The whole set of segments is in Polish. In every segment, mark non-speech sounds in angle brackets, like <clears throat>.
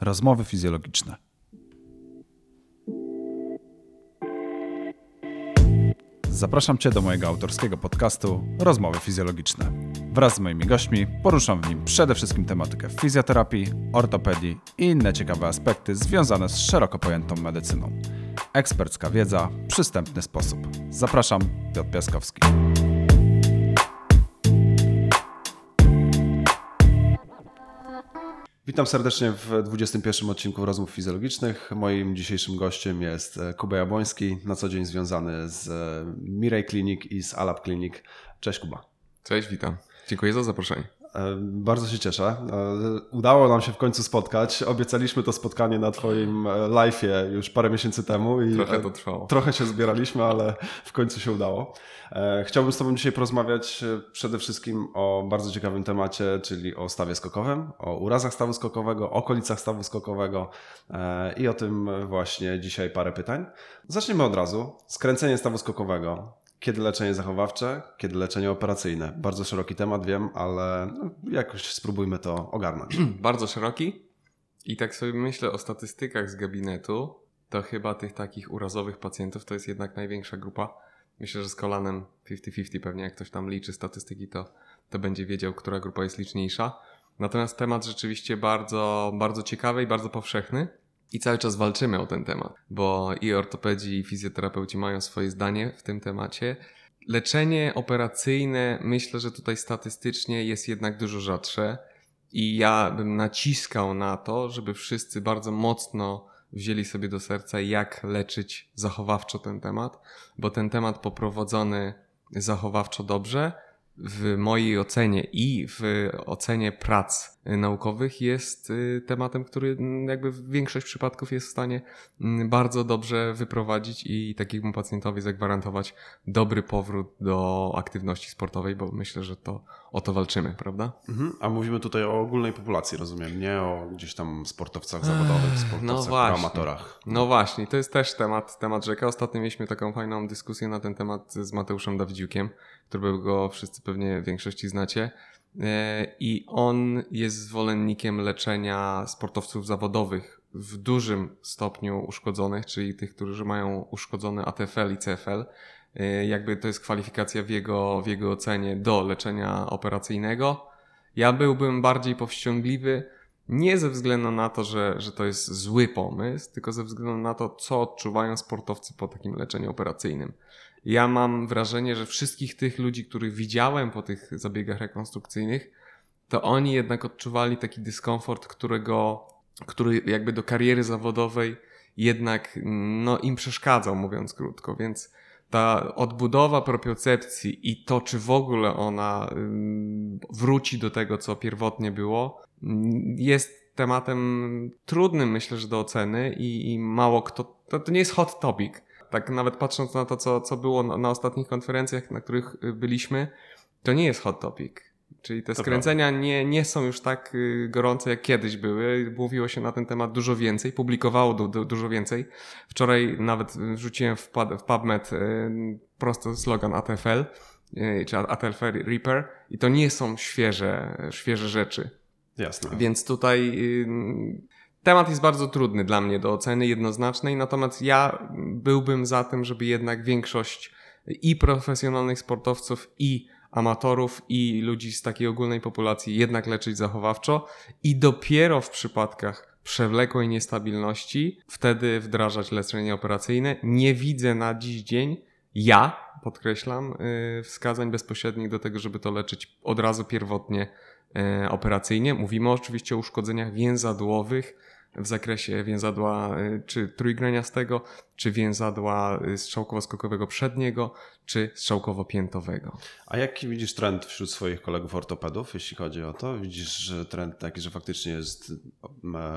Rozmowy fizjologiczne. Zapraszam Cię do mojego autorskiego podcastu Rozmowy fizjologiczne. Wraz z moimi gośćmi poruszam w nim przede wszystkim tematykę fizjoterapii, ortopedii i inne ciekawe aspekty związane z szeroko pojętą medycyną. Ekspercka wiedza, przystępny sposób. Zapraszam, Piotr Piaskowski. Witam serdecznie w 21 odcinku Rozmów Fizjologicznych. Moim dzisiejszym gościem jest e, Kuba Jabłoński, na co dzień związany z e, Mirai Clinic i z Alab Clinic. Cześć Kuba. Cześć, witam. Dziękuję za zaproszenie. E, bardzo się cieszę. Udało nam się w końcu spotkać. Obiecaliśmy to spotkanie na Twoim live'ie już parę miesięcy temu. I trochę to trwało. Trochę się zbieraliśmy, ale w końcu się udało. E, chciałbym z Tobą dzisiaj porozmawiać e, przede wszystkim o bardzo ciekawym temacie, czyli o stawie skokowym, o urazach stawu skokowego, okolicach stawu skokowego e, i o tym właśnie dzisiaj parę pytań. Zaczniemy od razu. Skręcenie stawu skokowego. Kiedy leczenie zachowawcze, kiedy leczenie operacyjne? Bardzo szeroki temat, wiem, ale no, jakoś spróbujmy to ogarnąć. <clears throat> bardzo szeroki. I tak sobie myślę o statystykach z gabinetu, to chyba tych takich urazowych pacjentów to jest jednak największa grupa Myślę, że z kolanem 50-50 pewnie jak ktoś tam liczy statystyki, to, to będzie wiedział, która grupa jest liczniejsza. Natomiast temat rzeczywiście bardzo, bardzo ciekawy i bardzo powszechny. I cały czas walczymy o ten temat, bo i ortopedzi, i fizjoterapeuci mają swoje zdanie w tym temacie. Leczenie operacyjne, myślę, że tutaj statystycznie jest jednak dużo rzadsze. I ja bym naciskał na to, żeby wszyscy bardzo mocno wzięli sobie do serca, jak leczyć zachowawczo ten temat, bo ten temat poprowadzony zachowawczo dobrze, w mojej ocenie i w ocenie prac naukowych jest y, tematem, który mm, jakby w większość przypadków jest w stanie mm, bardzo dobrze wyprowadzić i takiemu pacjentowi zagwarantować dobry powrót do aktywności sportowej, bo myślę, że to o to walczymy, prawda? Mhm. A mówimy tutaj o ogólnej populacji, rozumiem, nie o gdzieś tam sportowcach zawodowych, no sportowcach no amatorach. No właśnie, to jest też temat, temat rzeka. Ostatnio mieliśmy taką fajną dyskusję na ten temat z Mateuszem Dawidziukiem, którego wszyscy pewnie w większości znacie. E, I on jest zwolennikiem leczenia sportowców zawodowych w dużym stopniu uszkodzonych, czyli tych, którzy mają uszkodzony ATFL i CFL. E, jakby to jest kwalifikacja w jego, w jego ocenie do leczenia operacyjnego. Ja byłbym bardziej powściągliwy, nie ze względu na to, że, że to jest zły pomysł, tylko ze względu na to, co odczuwają sportowcy po takim leczeniu operacyjnym ja mam wrażenie, że wszystkich tych ludzi, których widziałem po tych zabiegach rekonstrukcyjnych, to oni jednak odczuwali taki dyskomfort, którego, który jakby do kariery zawodowej jednak no, im przeszkadzał, mówiąc krótko, więc ta odbudowa propiocepcji i to, czy w ogóle ona wróci do tego, co pierwotnie było, jest tematem trudnym, myślę, że do oceny i, i mało kto. To, to nie jest hot topic tak nawet patrząc na to, co, co było na, na ostatnich konferencjach, na których y, byliśmy, to nie jest hot topic. Czyli te skręcenia nie, nie są już tak y, gorące, jak kiedyś były. Mówiło się na ten temat dużo więcej, publikowało du, du, dużo więcej. Wczoraj nawet wrzuciłem w, w PubMed y, prosto slogan ATFL, czy ATFL Reaper i to nie są świeże, świeże rzeczy. Jasne. Więc tutaj Temat jest bardzo trudny dla mnie do oceny jednoznacznej, natomiast ja byłbym za tym, żeby jednak większość i profesjonalnych sportowców, i amatorów, i ludzi z takiej ogólnej populacji jednak leczyć zachowawczo i dopiero w przypadkach przewlekłej niestabilności wtedy wdrażać leczenie operacyjne. Nie widzę na dziś dzień, ja podkreślam, yy, wskazań bezpośrednich do tego, żeby to leczyć od razu pierwotnie yy, operacyjnie. Mówimy oczywiście o uszkodzeniach więzadłowych, w zakresie więzadła y, czy trójgraniastego, czy więzadła y, strzałkowo-skokowego przedniego, czy strzałkowo-piętowego. A jaki widzisz trend wśród swoich kolegów ortopedów, jeśli chodzi o to? Widzisz że trend taki, że faktycznie jest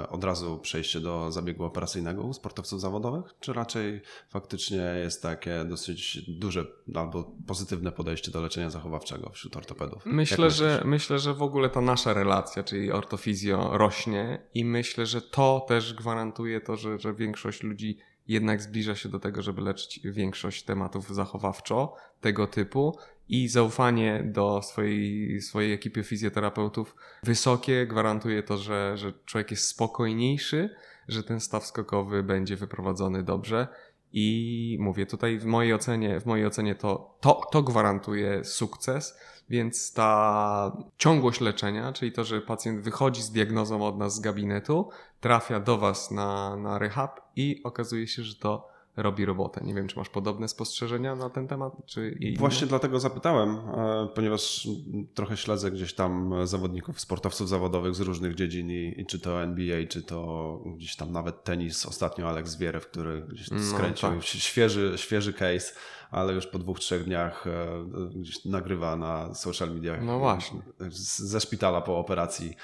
od razu przejście do zabiegu operacyjnego u sportowców zawodowych, czy raczej faktycznie jest takie dosyć duże albo pozytywne podejście do leczenia zachowawczego wśród ortopedów? Myślę, że, myślę, że w ogóle ta nasza relacja, czyli ortofizjo rośnie i myślę, że to też gwarantuje to, że, że większość ludzi jednak zbliża się do tego, żeby leczyć większość tematów zachowawczo tego typu i zaufanie do swojej, swojej ekipy fizjoterapeutów wysokie gwarantuje to, że, że człowiek jest spokojniejszy, że ten staw skokowy będzie wyprowadzony dobrze. I mówię tutaj w mojej ocenie, w mojej ocenie to, to, to gwarantuje sukces, więc ta ciągłość leczenia, czyli to, że pacjent wychodzi z diagnozą od nas z gabinetu, trafia do Was na, na rehab i okazuje się, że to robi robotę. Nie wiem, czy masz podobne spostrzeżenia na ten temat, czy? Właśnie dlatego zapytałem, e, ponieważ trochę śledzę gdzieś tam zawodników, sportowców zawodowych z różnych dziedzin i, czy to NBA, czy to gdzieś tam nawet tenis. Ostatnio Alex Zverev, który gdzieś No, skręcił tak. świeży, świeży case, ale już po dwóch, trzech dniach e, gdzieś nagrywa na social mediach. No właśnie. Ze szpitala po operacji.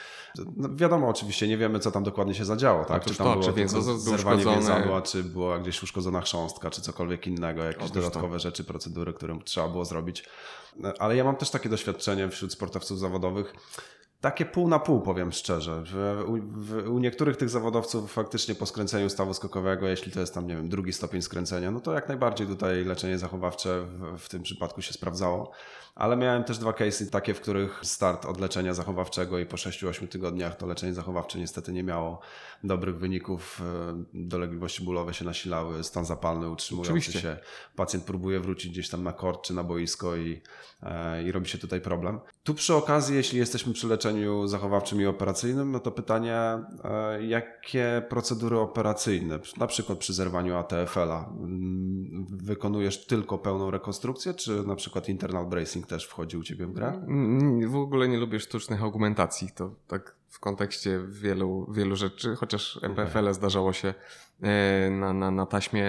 No wiadomo, oczywiście nie wiemy, co tam dokładnie się zadziało, tak? Otóż Czy tam to, było czy był zerwanie więzadła, czy była gdzieś uszkodzona chrząstka, czy cokolwiek innego, jakieś Otóż to. dodatkowe rzeczy, procedury, które trzeba było zrobić. Ale ja mam też takie doświadczenie wśród sportowców zawodowych. Takie pół na pół, powiem szczerze. W, w, u niektórych tych zawodowców faktycznie po skręceniu stawu skokowego, jeśli to jest tam, nie wiem, drugi stopień skręcenia, no to jak najbardziej tutaj leczenie zachowawcze w, w tym przypadku się sprawdzało. Ale miałem też dwa case'y takie, w których start od leczenia zachowawczego i po 6-8 tygodniach to leczenie zachowawcze niestety nie miało dobrych wyników. e, Dolegliwości bólowe się nasilały, stan zapalny utrzymujący Oczywiście. się. Pacjent próbuje wrócić gdzieś tam na kort czy na boisko i, e, i robi się tutaj problem. Tu przy okazji, jeśli jesteśmy przy leczeniu zachowawczym i operacyjnym, no to pytanie, e, jakie procedury operacyjne, na przykład przy zerwaniu ATFL-a, mm, wykonujesz tylko pełną rekonstrukcję, czy na przykład internal bracing też wchodzi u Ciebie w grę? Mm, W ogóle nie lubię sztucznych augmentacji. To tak w kontekście wielu, wielu rzeczy, chociaż MPFL zdarzało się na, na, na taśmie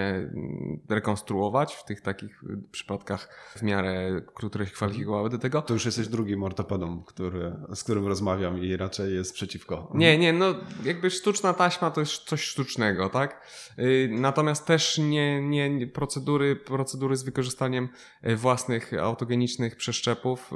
rekonstruować w tych takich przypadkach w miarę, które się kwalifikowały do tego. To już jesteś drugim ortopedą, który, z którym rozmawiam i raczej jest przeciwko. Nie, nie, no jakby sztuczna taśma to jest coś sztucznego, tak? Y, Natomiast też nie, nie, procedury, procedury z wykorzystaniem y, własnych autogenicznych przeszczepów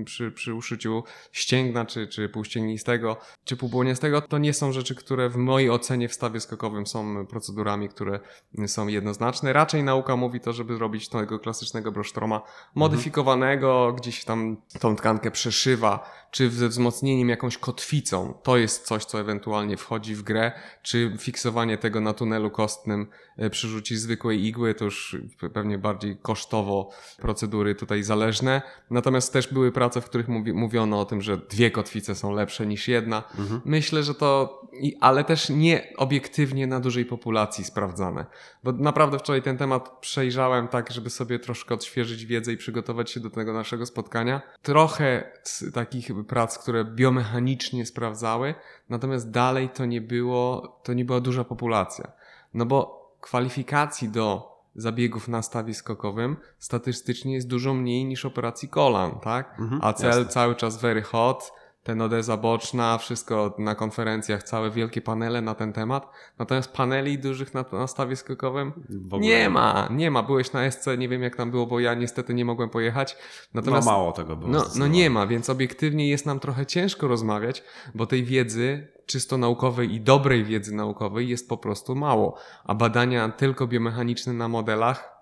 y, przy, przy uszyciu ścięgna, czy, czy półścięgnistego, czy półbłoniastego, to nie są rzeczy, które w mojej ocenie w stawie skokowym są procedurami, które są jednoznaczne. Raczej nauka mówi to, żeby robić tego klasycznego brosztroma modyfikowanego, gdzieś tam tą tkankę przeszywa, czy ze wzmocnieniem jakąś kotwicą. To jest coś, co ewentualnie wchodzi w grę, czy fiksowanie tego na tunelu kostnym e, przy rzuci zwykłej igły, to już pewnie bardziej kosztowo procedury tutaj zależne. Natomiast też były prace, w których mówi, mówiono o tym, że dwie kotwice są lepsze niż jedna. Myślę, że to, ale też nie obiektywnie na dużej populacji sprawdzane. Bo naprawdę wczoraj ten temat przejrzałem tak, żeby sobie troszkę odświeżyć wiedzę i przygotować się do tego naszego spotkania. Trochę z takich prac, które biomechanicznie sprawdzały, natomiast dalej to nie było, to nie była duża populacja. No bo kwalifikacji do zabiegów na stawie skokowym statystycznie jest dużo mniej niż operacji kolan, tak? Mhm, A cel cały czas very hot, ten odeza boczna, wszystko na konferencjach, całe wielkie panele na ten temat. Natomiast paneli dużych na, na stawie skokowym W ogóle nie ma, nie ma. Byłeś na SC, nie wiem jak tam było, bo ja niestety nie mogłem pojechać. No Natomiast mało tego było. no, no nie ma, więc obiektywnie jest nam trochę ciężko rozmawiać, bo tej wiedzy czysto naukowej i dobrej wiedzy naukowej jest po prostu mało. A badania tylko biomechaniczne na modelach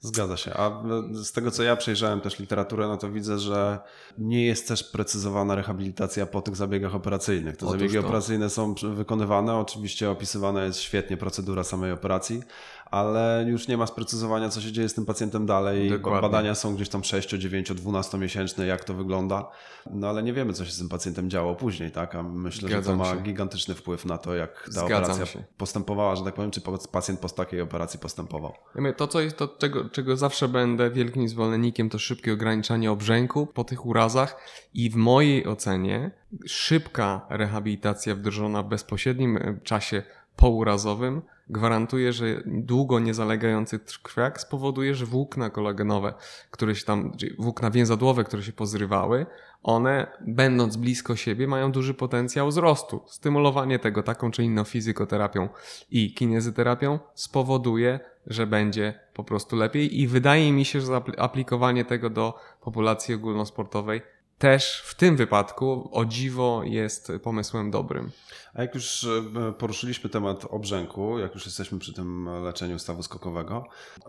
Zgadza się. A z tego, co ja przejrzałem też literaturę, no to widzę, że nie jest też precyzowana rehabilitacja po tych zabiegach operacyjnych. Te Otóż zabiegi to. operacyjne są wykonywane, oczywiście opisywana jest świetnie procedura samej operacji, ale już nie ma sprecyzowania, co się dzieje z tym pacjentem dalej. Dokładnie. Badania są gdzieś tam 6, 9, 12 miesięczne, jak to wygląda. No ale nie wiemy, co się z tym pacjentem działo później, tak? A myślę, że Zgadzam to ma się. gigantyczny wpływ na to, jak ta Zgadzam operacja się. postępowała, że tak powiem, czy pacjent po takiej operacji postępował. Ja mówię, to, co jest, to czego, czego zawsze będę wielkim zwolennikiem, to szybkie ograniczanie obrzęku po tych urazach i w mojej ocenie szybka rehabilitacja wdrożona w bezpośrednim e, czasie pourazowym gwarantuje, że długo niezalegający krwiak spowoduje, że włókna kolagenowe, które się tam, włókna więzadłowe, które się pozrywały, one, będąc blisko siebie, mają duży potencjał wzrostu. Stymulowanie tego taką czy inną fizykoterapią i kinezyterapią spowoduje, że będzie po prostu lepiej i wydaje mi się, że apl- aplikowanie tego do populacji ogólnosportowej też w tym wypadku o dziwo jest pomysłem dobrym. A jak już e, poruszyliśmy temat obrzęku, jak już jesteśmy przy tym leczeniu stawu skokowego,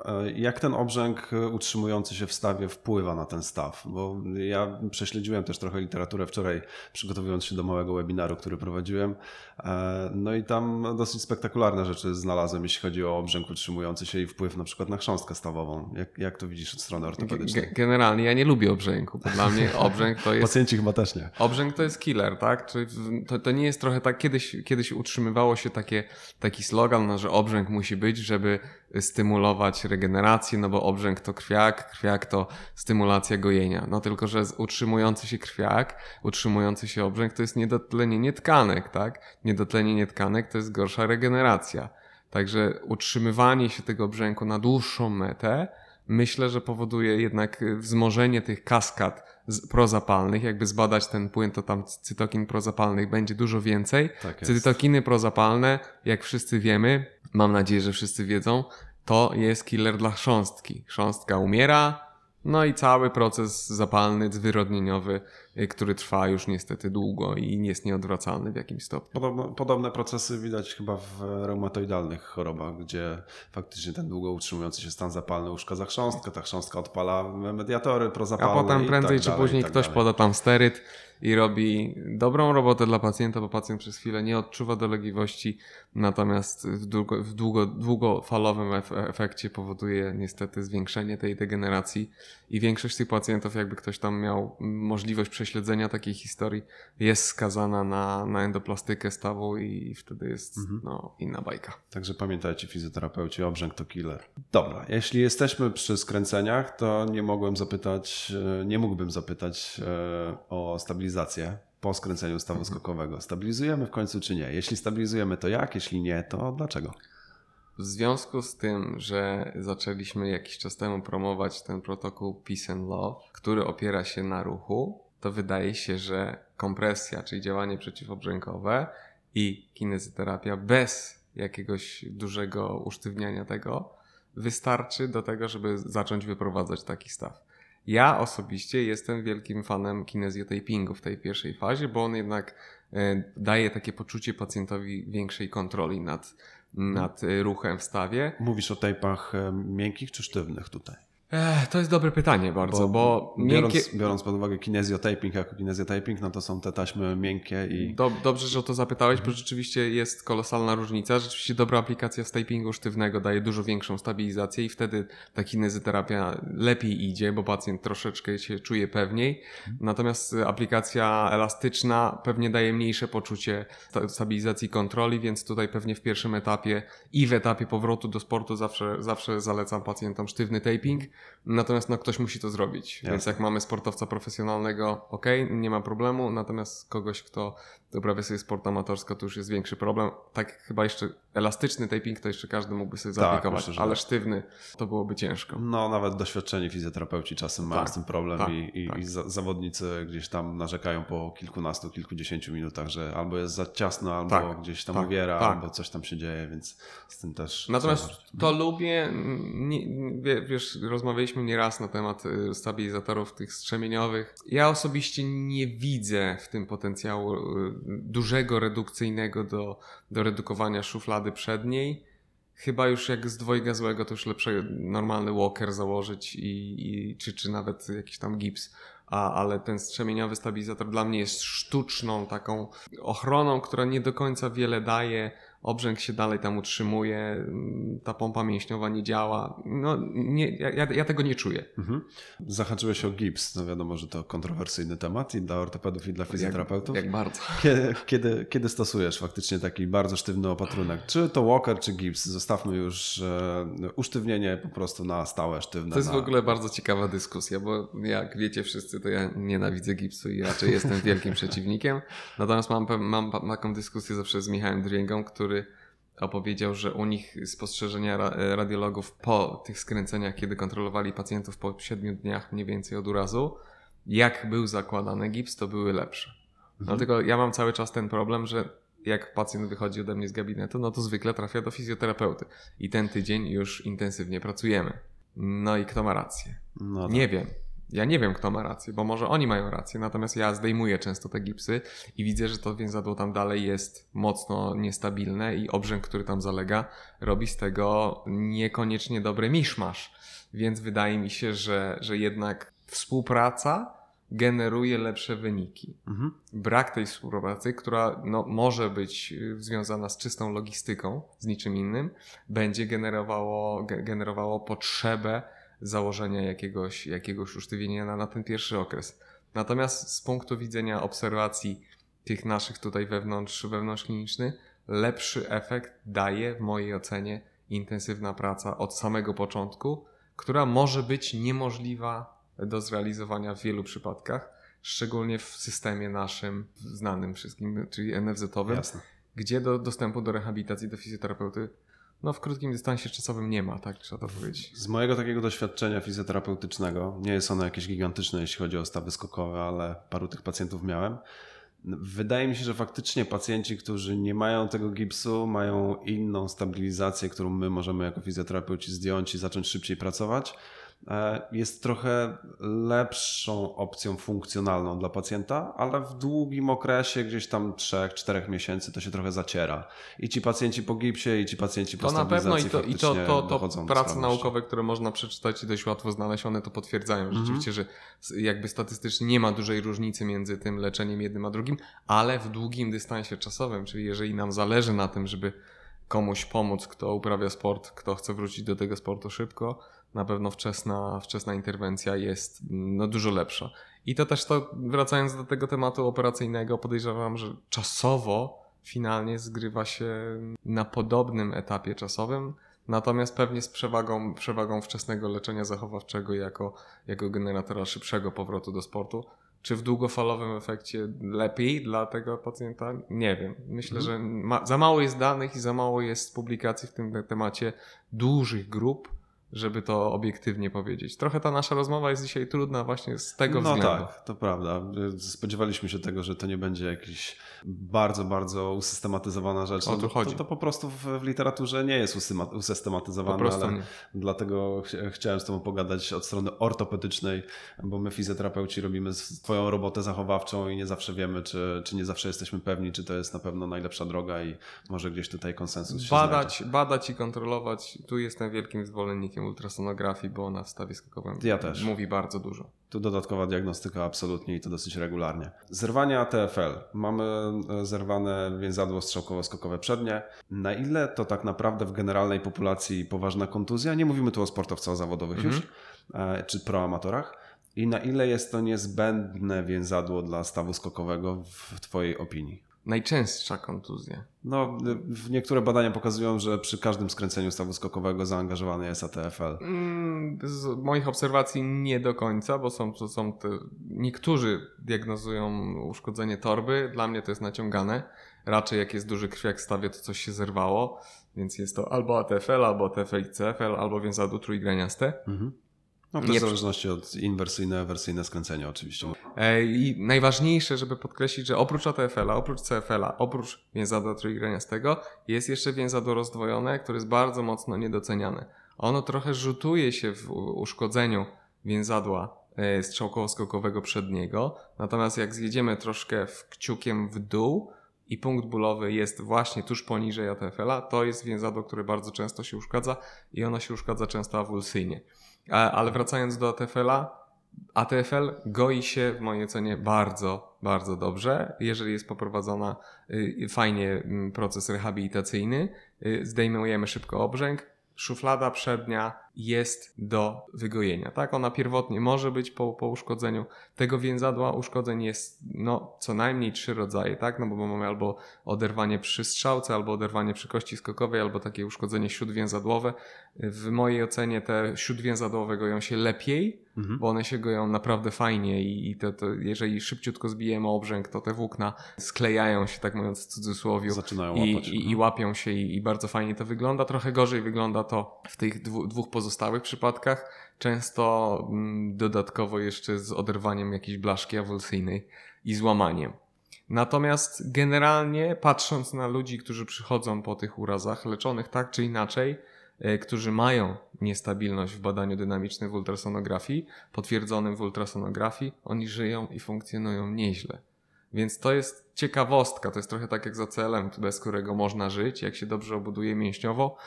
e, jak ten obrzęk utrzymujący się w stawie wpływa na ten staw? Bo ja prześledziłem też trochę literaturę wczoraj, przygotowując się do małego webinaru, który prowadziłem. E, no i tam dosyć spektakularne rzeczy znalazłem, jeśli chodzi o obrzęk utrzymujący się i wpływ na przykład na chrząstkę stawową. Jak, jak to widzisz od strony ortopedycznej? Ge- Generalnie ja nie lubię obrzęku, bo dla mnie obrzęk to <laughs> jest Pacjenci chyba też nie. Obrzęk to jest killer, tak? Czyli to, to nie jest trochę tak, kiedyś, kiedyś utrzymywało się takie, taki slogan, no, że obrzęk musi być, żeby stymulować regenerację, no bo obrzęk to krwiak, krwiak to stymulacja gojenia. No tylko, że utrzymujący się krwiak, utrzymujący się obrzęk to jest niedotlenienie tkanek, tak? Niedotlenienie tkanek to jest gorsza regeneracja. Także utrzymywanie się tego obrzęku na dłuższą metę myślę, że powoduje jednak y, wzmożenie tych kaskad prozapalnych. Jakby zbadać ten płyn, to tam cytokin prozapalnych będzie dużo więcej. Tak. Cytokiny prozapalne, jak wszyscy wiemy, mam nadzieję, że wszyscy wiedzą, to jest killer dla chrząstki. Chrząstka umiera, no i cały proces zapalny, zwyrodnieniowy, y, który trwa już niestety długo i jest nieodwracalny w jakimś stopniu. Podobno, podobne procesy widać chyba w reumatoidalnych chorobach, gdzie faktycznie ten długo utrzymujący się stan zapalny uszkadza chrząstkę, ta chrząstka odpala mediatory A prozapalne potem i prędzej tak czy dalej, później tak ktoś dalej. poda tam steryt i robi dobrą robotę dla pacjenta, bo pacjent przez chwilę nie odczuwa dolegliwości, natomiast w, długo, w długo, długofalowym ef- efekcie powoduje niestety zwiększenie tej degeneracji i większość tych pacjentów, jakby ktoś tam miał możliwość prześledzenia takiej historii, jest skazana na, na endoplastykę stawu i wtedy jest Mhm. no, inna bajka. Także pamiętajcie, fizjoterapeuci, obrzęk to killer. Dobra, jeśli jesteśmy przy skręceniach, to nie mogłem zapytać, e, nie mógłbym zapytać e, o stabilizację po skręceniu stawu skokowego. Stabilizujemy w końcu czy nie? Jeśli stabilizujemy, to jak? Jeśli nie, to dlaczego? W związku z tym, że zaczęliśmy jakiś czas temu promować ten protokół Peace and Love, który opiera się na ruchu, to wydaje się, że kompresja, czyli działanie przeciwobrzękowe i kinezyterapia bez jakiegoś dużego usztywniania tego wystarczy do tego, żeby zacząć wyprowadzać taki staw. Ja osobiście jestem wielkim fanem kinezjotapingu w tej pierwszej fazie, bo on jednak e, daje takie poczucie pacjentowi większej kontroli nad, nad e, ruchem w stawie. Mówisz o tejpach e, miękkich czy sztywnych tutaj? Ech, to jest dobre pytanie bardzo, bo, biorąc, miękkie... biorąc pod uwagę kinezjotaping jako kinezjotaping, no to są te taśmy miękkie i Do, dobrze, że o to zapytałeś, bo rzeczywiście jest kolosalna różnica. Rzeczywiście dobra aplikacja z typingu sztywnego daje dużo większą stabilizację i wtedy ta kinezyterapia lepiej idzie, bo pacjent troszeczkę się czuje pewniej. Natomiast y, aplikacja elastyczna pewnie daje mniejsze poczucie sta- stabilizacji kontroli, więc tutaj pewnie w pierwszym etapie i w etapie powrotu do sportu zawsze, zawsze zalecam pacjentom sztywny taping. Natomiast no, ktoś musi to zrobić. Więc Jasne. jak mamy sportowca profesjonalnego, ok, nie ma problemu. Natomiast kogoś, kto uprawia sobie sport amatorsko, to już jest większy problem. Tak chyba jeszcze elastyczny taping to jeszcze każdy mógłby sobie Tak, zaaplikować, myślę, ale tak. sztywny to byłoby ciężko. No, nawet doświadczeni fizjoterapeuci czasem mają Tak, z tym problem tak, i, i, tak. i za, zawodnicy gdzieś tam narzekają po kilkunastu, kilkudziesięciu minutach, że albo jest za ciasno, albo Tak, gdzieś tam tak, uwiera, albo coś tam się dzieje, więc z tym też. Natomiast to lubię, nie, wie- wiesz, rozmawialiśmy nieraz na temat y, stabilizatorów tych strzemieniowych. Ja osobiście nie widzę w tym potencjału y, dużego redukcyjnego do, do redukowania szuflady przedniej. Chyba już jak z dwojga złego to już lepsze normalny walker założyć i, i czy, czy nawet jakiś tam gips. A, ale ten strzemieniowy stabilizator dla mnie jest sztuczną taką ochroną, która nie do końca wiele daje. Obrzęk się dalej tam utrzymuje, mm, ta pompa mięśniowa nie działa. No, nie, ja, ja- tego nie czuję. Mhm. Zahaczyłeś o gips. No wiadomo, że to kontrowersyjny temat i dla ortopedów, i dla fizjoterapeutów. Jak, jak bardzo. <laughs> Kiedy, kiedy, kiedy stosujesz faktycznie taki bardzo sztywny opatrunek? Czy to walker, czy gips? Zostawmy już e, usztywnienie po prostu na stałe, sztywne. To jest w na... ogóle bardzo ciekawa dyskusja, bo jak wiecie wszyscy, to ja nienawidzę gipsu i raczej jestem wielkim <laughs> przeciwnikiem. Natomiast mam, mam pa- taką dyskusję zawsze z Michałem Drięgą, który opowiedział, że u nich spostrzeżenia ra- radiologów po tych skręceniach, kiedy kontrolowali pacjentów po 7 dniach mniej więcej od urazu, jak był zakładany gips, to były lepsze. Dlatego ja mam cały czas ten problem, że jak pacjent wychodzi ode mnie z gabinetu, no to zwykle trafia do fizjoterapeuty. I ten tydzień już intensywnie pracujemy. No i kto ma rację? No tak. Nie wiem. Ja nie wiem, kto ma rację, bo może oni mają rację, natomiast ja zdejmuję często te gipsy i widzę, że to więzadło tam dalej jest mocno niestabilne i obrzęk, który tam zalega, robi z tego niekoniecznie dobry miszmasz. Więc wydaje mi się, że, że jednak współpraca generuje lepsze wyniki. Mhm. Brak tej współpracy, która no, może być y, związana z czystą logistyką, z niczym innym, będzie generowało, ge- generowało potrzebę założenia jakiegoś, jakiegoś usztywienia na, na ten pierwszy okres. Natomiast z punktu widzenia obserwacji tych naszych tutaj wewnątrz, wewnątrz kliniczny, lepszy efekt daje w mojej ocenie intensywna praca od samego początku, która może być niemożliwa do zrealizowania w wielu przypadkach, szczególnie w systemie naszym znanym wszystkim, czyli NFZ-owym, Jasne. gdzie do dostępu do rehabilitacji, do fizjoterapeuty no w krótkim dystansie czasowym nie ma, tak trzeba to powiedzieć. Z mojego takiego doświadczenia fizjoterapeutycznego, nie jest ono jakieś gigantyczne, jeśli chodzi o stawy skokowe, ale paru tych pacjentów miałem. Wydaje mi się, że faktycznie pacjenci, którzy nie mają tego gipsu, mają inną stabilizację, którą my możemy jako fizjoterapeuci zdjąć i zacząć szybciej pracować. E, Jest trochę lepszą opcją funkcjonalną dla pacjenta, ale w długim okresie, gdzieś tam 3-4 miesięcy, to się trochę zaciera. I ci pacjenci po gipsie, i ci pacjenci po To na pewno i to, i to, to, to do prace naukowe, które można przeczytać i dość łatwo znaleźć, one to potwierdzają Mhm. rzeczywiście, że jakby statystycznie nie ma dużej różnicy między tym leczeniem jednym a drugim, ale w długim dystansie czasowym, czyli jeżeli nam zależy na tym, żeby komuś pomóc, kto uprawia sport, kto chce wrócić do tego sportu szybko, na pewno wczesna, wczesna interwencja jest no, dużo lepsza. I to też to, wracając do tego tematu operacyjnego, podejrzewam, że czasowo finalnie zgrywa się na podobnym etapie czasowym, natomiast pewnie z przewagą, przewagą wczesnego leczenia zachowawczego jako, jako generatora szybszego powrotu do sportu. Czy w długofalowym efekcie lepiej dla tego pacjenta? Nie wiem. Myślę, Mhm. że ma, za mało jest danych i za mało jest publikacji w tym te- temacie dużych grup, żeby to obiektywnie powiedzieć. Trochę ta nasza rozmowa jest dzisiaj trudna właśnie z tego no względu. tak, to prawda. Spodziewaliśmy się tego, że to nie będzie jakiś bardzo, bardzo usystematyzowana rzecz. O No to to, chodzi. to, to po prostu w, w literaturze nie jest usystematyzowane, Po prostu ale nie. dlatego ch chciałem z Tobą pogadać od strony ortopedycznej, bo my fizjoterapeuci robimy swoją robotę zachowawczą i nie zawsze wiemy, czy, czy nie zawsze jesteśmy pewni, czy to jest na pewno najlepsza droga i może gdzieś tutaj konsensus się znajdzie. Badać, badać i kontrolować. Tu jestem wielkim zwolennikiem ultrasonografii, bo ona w stawie skokowym Ja też. mówi bardzo dużo. Tu dodatkowa diagnostyka absolutnie i to dosyć regularnie. Zerwania TFL. Mamy e, zerwane więzadło strzałkowo-skokowe przednie. Na ile to tak naprawdę w generalnej populacji poważna kontuzja? Nie mówimy tu o sportowcach zawodowych Mhm. już, e, czy proamatorach. I na ile jest to niezbędne więzadło dla stawu skokowego w Twojej opinii? Najczęstsza kontuzja. No, niektóre badania pokazują, że przy każdym skręceniu stawu skokowego zaangażowany jest ATFL. Mm, Z moich obserwacji nie do końca, bo są, są te, niektórzy diagnozują uszkodzenie torby, dla mnie to jest naciągane. Raczej jak jest duży krwiak w stawie, to coś się zerwało, więc jest to albo ATFL, albo ATFL i CFL, albo więzadło trójgraniaste. Mhm. No, to Nie w zależności od inwersyjne, ewersyjne skręcenia oczywiście. E, I najważniejsze, żeby podkreślić, że oprócz ATFL-a, oprócz CFL-a, oprócz więzadła trójgraniastego, jest jeszcze więzadło rozdwojone, które jest bardzo mocno niedoceniane. Ono trochę rzutuje się w uszkodzeniu więzadła e, strzałkowo-skokowego przedniego, natomiast jak zjedziemy troszkę w kciukiem w dół i punkt bólowy jest właśnie tuż poniżej ATFL-a, to jest więzadło, które bardzo często się uszkadza i ono się uszkadza często awulsyjnie. A- Ale wracając do ATFL-a, ATFL goi się w mojej ocenie bardzo, bardzo dobrze, jeżeli jest poprowadzona y, fajnie mm, proces rehabilitacyjny, y, zdejmujemy szybko obrzęk, szuflada przednia jest do wygojenia, tak? Ona pierwotnie może być po, po uszkodzeniu tego więzadła. Uszkodzeń jest no, co najmniej trzy rodzaje, tak? No bo mamy albo oderwanie przy strzałce, albo oderwanie przy kości skokowej, albo takie uszkodzenie śródwięzadłowe. W mojej ocenie te śródwięzadłowe goją się lepiej, Mhm. bo one się goją naprawdę fajnie i, i to, to jeżeli szybciutko zbijemy obrzęk, to te włókna sklejają się, tak mówiąc w cudzysłowie, Zaczynają i, łapać. i, i łapią się i, i bardzo fajnie to wygląda. Trochę gorzej wygląda to w tych dwóch pozostałych przypadkach. Często mm, dodatkowo jeszcze z oderwaniem jakiejś blaszki awulsyjnej i złamaniem. Natomiast generalnie patrząc na ludzi, którzy przychodzą po tych urazach leczonych tak czy inaczej, e, którzy mają niestabilność w badaniu dynamicznym w ultrasonografii, potwierdzonym w ultrasonografii, oni żyją i funkcjonują nieźle. Więc to jest ciekawostka, to jest trochę tak jak z OCL-em, bez którego można żyć, jak się dobrze obuduje mięśniowo.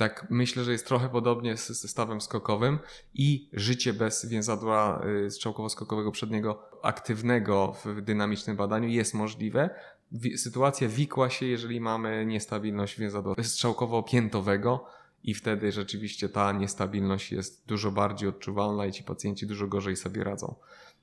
Tak myślę, że jest trochę podobnie z zestawem skokowym i życie bez więzadła y, strzałkowo-skokowego przedniego aktywnego w dynamicznym badaniu jest możliwe. Sytuacja wikła się, jeżeli mamy niestabilność więzadła strzałkowo-piętowego i wtedy rzeczywiście ta niestabilność jest dużo bardziej odczuwalna i ci pacjenci dużo gorzej sobie radzą.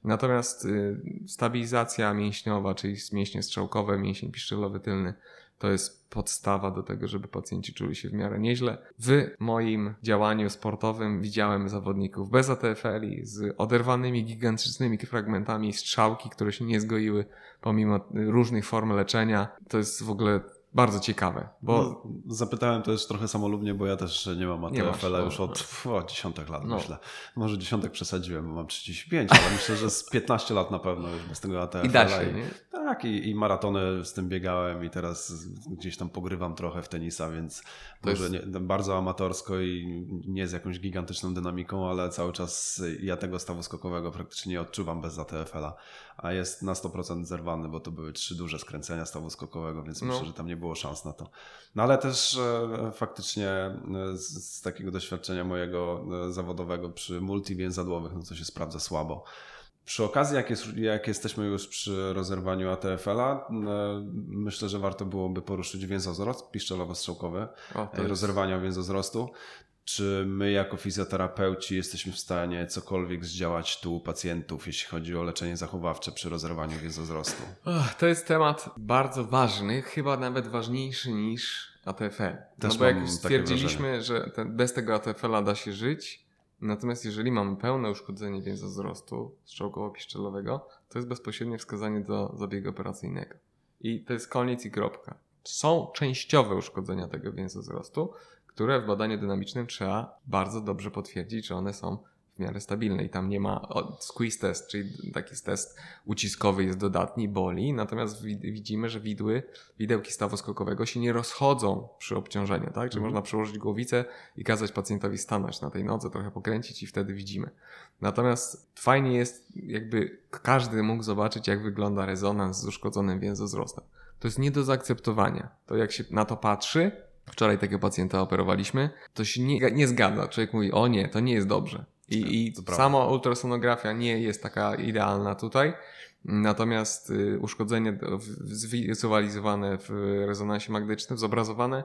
Natomiast y, stabilizacja mięśniowa, czyli mięśnie strzałkowe, mięsień piszczelowy tylny, to jest podstawa do tego, żeby pacjenci czuli się w miarę nieźle. W moim działaniu sportowym widziałem zawodników bez ATFL-i, z oderwanymi gigantycznymi fragmentami strzałki, które się nie zgoiły pomimo różnych form leczenia. To jest w ogóle bardzo ciekawe, bo No, zapytałem to już trochę samolubnie, bo ja też nie mam ATFL-a już od no. pf, o, dziesiątek lat, No. myślę. Może dziesiątek przesadziłem, bo mam 35, ale myślę, że z 15 lat na pewno już bez tego ATFL-a. i da się, nie? Tak, i, i maratony z tym biegałem i teraz gdzieś tam pogrywam trochę w tenisa, więc To może jest- nie, bardzo amatorsko i nie z jakąś gigantyczną dynamiką, ale cały czas ja tego stawu skokowego praktycznie nie odczuwam bez ATFL-a, a jest na 100% zerwany, bo to były trzy duże skręcenia stawu skokowego, więc No. myślę, że tam nie było szans na to. No ale też e, faktycznie e, z, z takiego doświadczenia mojego e, zawodowego przy multiwięzadłowych, no to się sprawdza słabo. Przy okazji, jak, jest, jak jesteśmy już przy rozerwaniu ATFL-a, myślę, że warto byłoby poruszyć więzozrost piszczelowo-strzałkowy, jest- rozerwania więzozrostu. Czy my jako fizjoterapeuci jesteśmy w stanie cokolwiek zdziałać tu u pacjentów, jeśli chodzi o leczenie zachowawcze przy rozerwaniu więzozrostu? To jest temat bardzo ważny, chyba nawet ważniejszy niż ATFL. Też no bo jak już stwierdziliśmy, że ten, bez tego ATFL-a da się żyć, natomiast jeżeli mamy pełne uszkodzenie więzozrostu strzałkowo-piszczelowego, to jest bezpośrednie wskazanie do zabiegu operacyjnego. I to jest koniec i kropka. Są częściowe uszkodzenia tego więzozrostu, które w badaniu dynamicznym trzeba bardzo dobrze potwierdzić, że one są w miarę stabilne i tam nie ma o, squeeze test, czyli taki test uciskowy jest dodatni, boli, natomiast wi- widzimy, że widły, widełki stawu skokowego się nie rozchodzą przy obciążeniu, tak? Czyli Mhm. można przełożyć głowicę i kazać pacjentowi stanąć na tej nodze, trochę pokręcić i wtedy widzimy. Natomiast fajnie jest, jakby każdy mógł zobaczyć, jak wygląda rezonans z uszkodzonym więzozrostem. To jest nie do zaakceptowania. To jak się na to patrzy, wczoraj takiego pacjenta operowaliśmy, to się nie, nie zgadza. Człowiek mówi, o nie, to nie jest dobrze. I, i To prawda. sama ultrasonografia nie jest taka idealna tutaj. Natomiast y, uszkodzenie zwizualizowane w rezonansie magnetycznym, zobrazowane,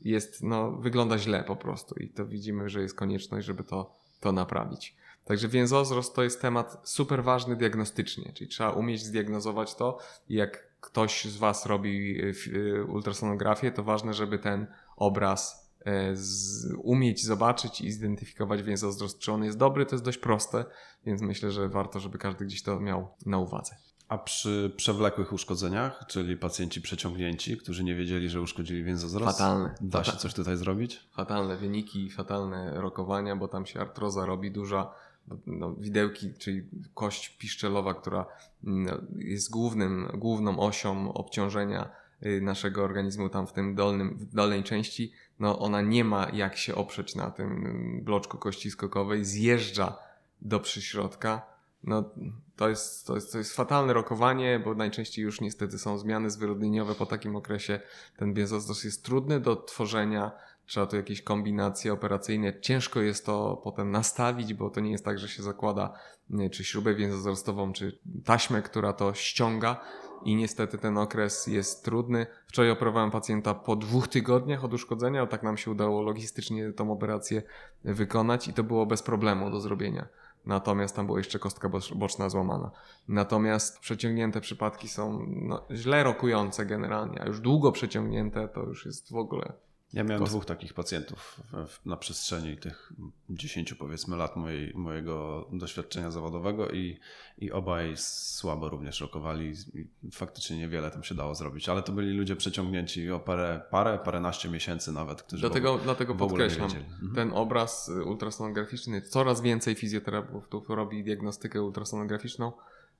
jest, no, wygląda źle po prostu. I to widzimy, że jest konieczność, żeby to, to naprawić. Także więzozrost to jest temat super ważny diagnostycznie, czyli trzeba umieć zdiagnozować to i jak ktoś z Was robi y, y, ultrasonografię, to ważne, żeby ten obraz e, z, umieć zobaczyć i zidentyfikować więzozrost. Czy on jest dobry, to jest dość proste, więc myślę, że warto, żeby każdy gdzieś to miał na uwadze. A przy przewlekłych uszkodzeniach, czyli pacjenci przeciągnięci, którzy nie wiedzieli, że uszkodzili więzozrost, Fatalne. da się coś tutaj zrobić? fatalne wyniki, fatalne rokowania, bo tam się artroza robi duża. No, widełki, czyli kość piszczelowa, która no, jest głównym, główną osią obciążenia naszego organizmu tam w tym dolnym, w dolnej części, no ona nie ma jak się oprzeć na tym mm, bloczku kości skokowej, zjeżdża do przyśrodka. No, to jest, to, jest, to jest fatalne rokowanie, bo najczęściej już niestety są zmiany zwyrodnieniowe po takim okresie. Ten więzozrost jest trudny do tworzenia, trzeba tu jakieś kombinacje operacyjne. Ciężko jest to potem nastawić, bo to nie jest tak, że się zakłada nie, czy śrubę więzozrostową, czy taśmę, która to ściąga. I niestety ten okres jest trudny. Wczoraj operowałem pacjenta po dwóch tygodniach od uszkodzenia. Tak nam się udało logistycznie tą operację wykonać i to było bez problemu do zrobienia. Natomiast tam była jeszcze kostka boc- boczna złamana. Natomiast przeciągnięte przypadki są no, źle rokujące generalnie, a już długo przeciągnięte to już jest w ogóle. Ja miałem Kos- dwóch takich pacjentów na przestrzeni tych 10 powiedzmy lat mojej, mojego doświadczenia zawodowego i, i obaj słabo również rokowali faktycznie niewiele tam się dało zrobić, ale to byli ludzie przeciągnięci o parę, parę paręnaście miesięcy nawet, którzy Dlatego, dlatego ogóle nie podkreślam. Mhm. ten obraz y, ultrasonograficzny, coraz więcej fizjoterapeutów robi diagnostykę ultrasonograficzną,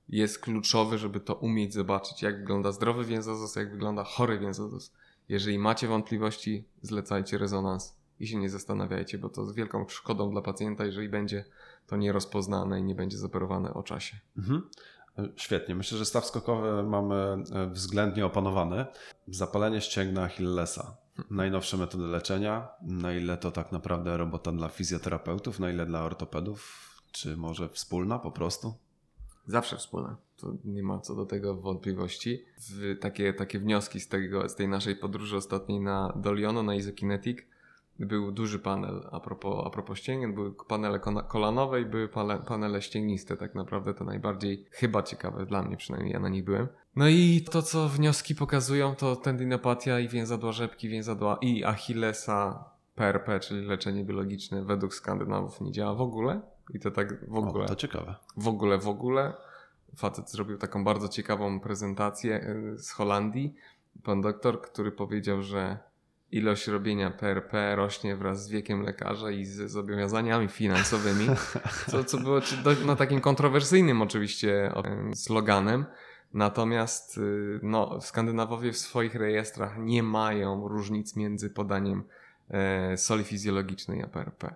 jest kluczowy, żeby to umieć zobaczyć, jak wygląda zdrowy więzozos, jak wygląda chory więzozos. Jeżeli macie wątpliwości, zlecajcie rezonans i się nie zastanawiajcie, bo to z wielką szkodą dla pacjenta, jeżeli będzie to nierozpoznane i nie będzie zoperowane o czasie. Mhm. Świetnie. Myślę, że staw skokowy mamy e, względnie opanowany. Zapalenie ścięgna Achillesa. Najnowsze metody leczenia. Na ile to tak naprawdę robota dla fizjoterapeutów, na ile dla ortopedów, czy może wspólna po prostu? Zawsze wspólne. To nie ma co do tego wątpliwości. W takie, takie wnioski z, tego, z tej naszej podróży ostatniej na Doliono, na Isokinetic, był duży panel a propos, a propos ścięgien, były panele kolanowe i były pale, panele ścięgniste, tak naprawdę to najbardziej chyba ciekawe dla mnie, przynajmniej ja na nich byłem. No i to, co wnioski pokazują, to tendinopatia i więzadła rzepki, więzadła i Achillesa, PRP, czyli leczenie biologiczne według Skandynawów nie działa w ogóle. I to tak w ogóle. O, to ciekawe. W ogóle, w ogóle. Facet zrobił taką bardzo ciekawą prezentację e, z Holandii. Pan doktor, który powiedział, że ilość robienia PRP rośnie wraz z wiekiem lekarza i z zobowiązaniami finansowymi, <laughs> co, co było no, takim kontrowersyjnym oczywiście sloganem. Natomiast y, no, Skandynawowie w swoich rejestrach nie mają różnic między podaniem soli fizjologicznej a PRP.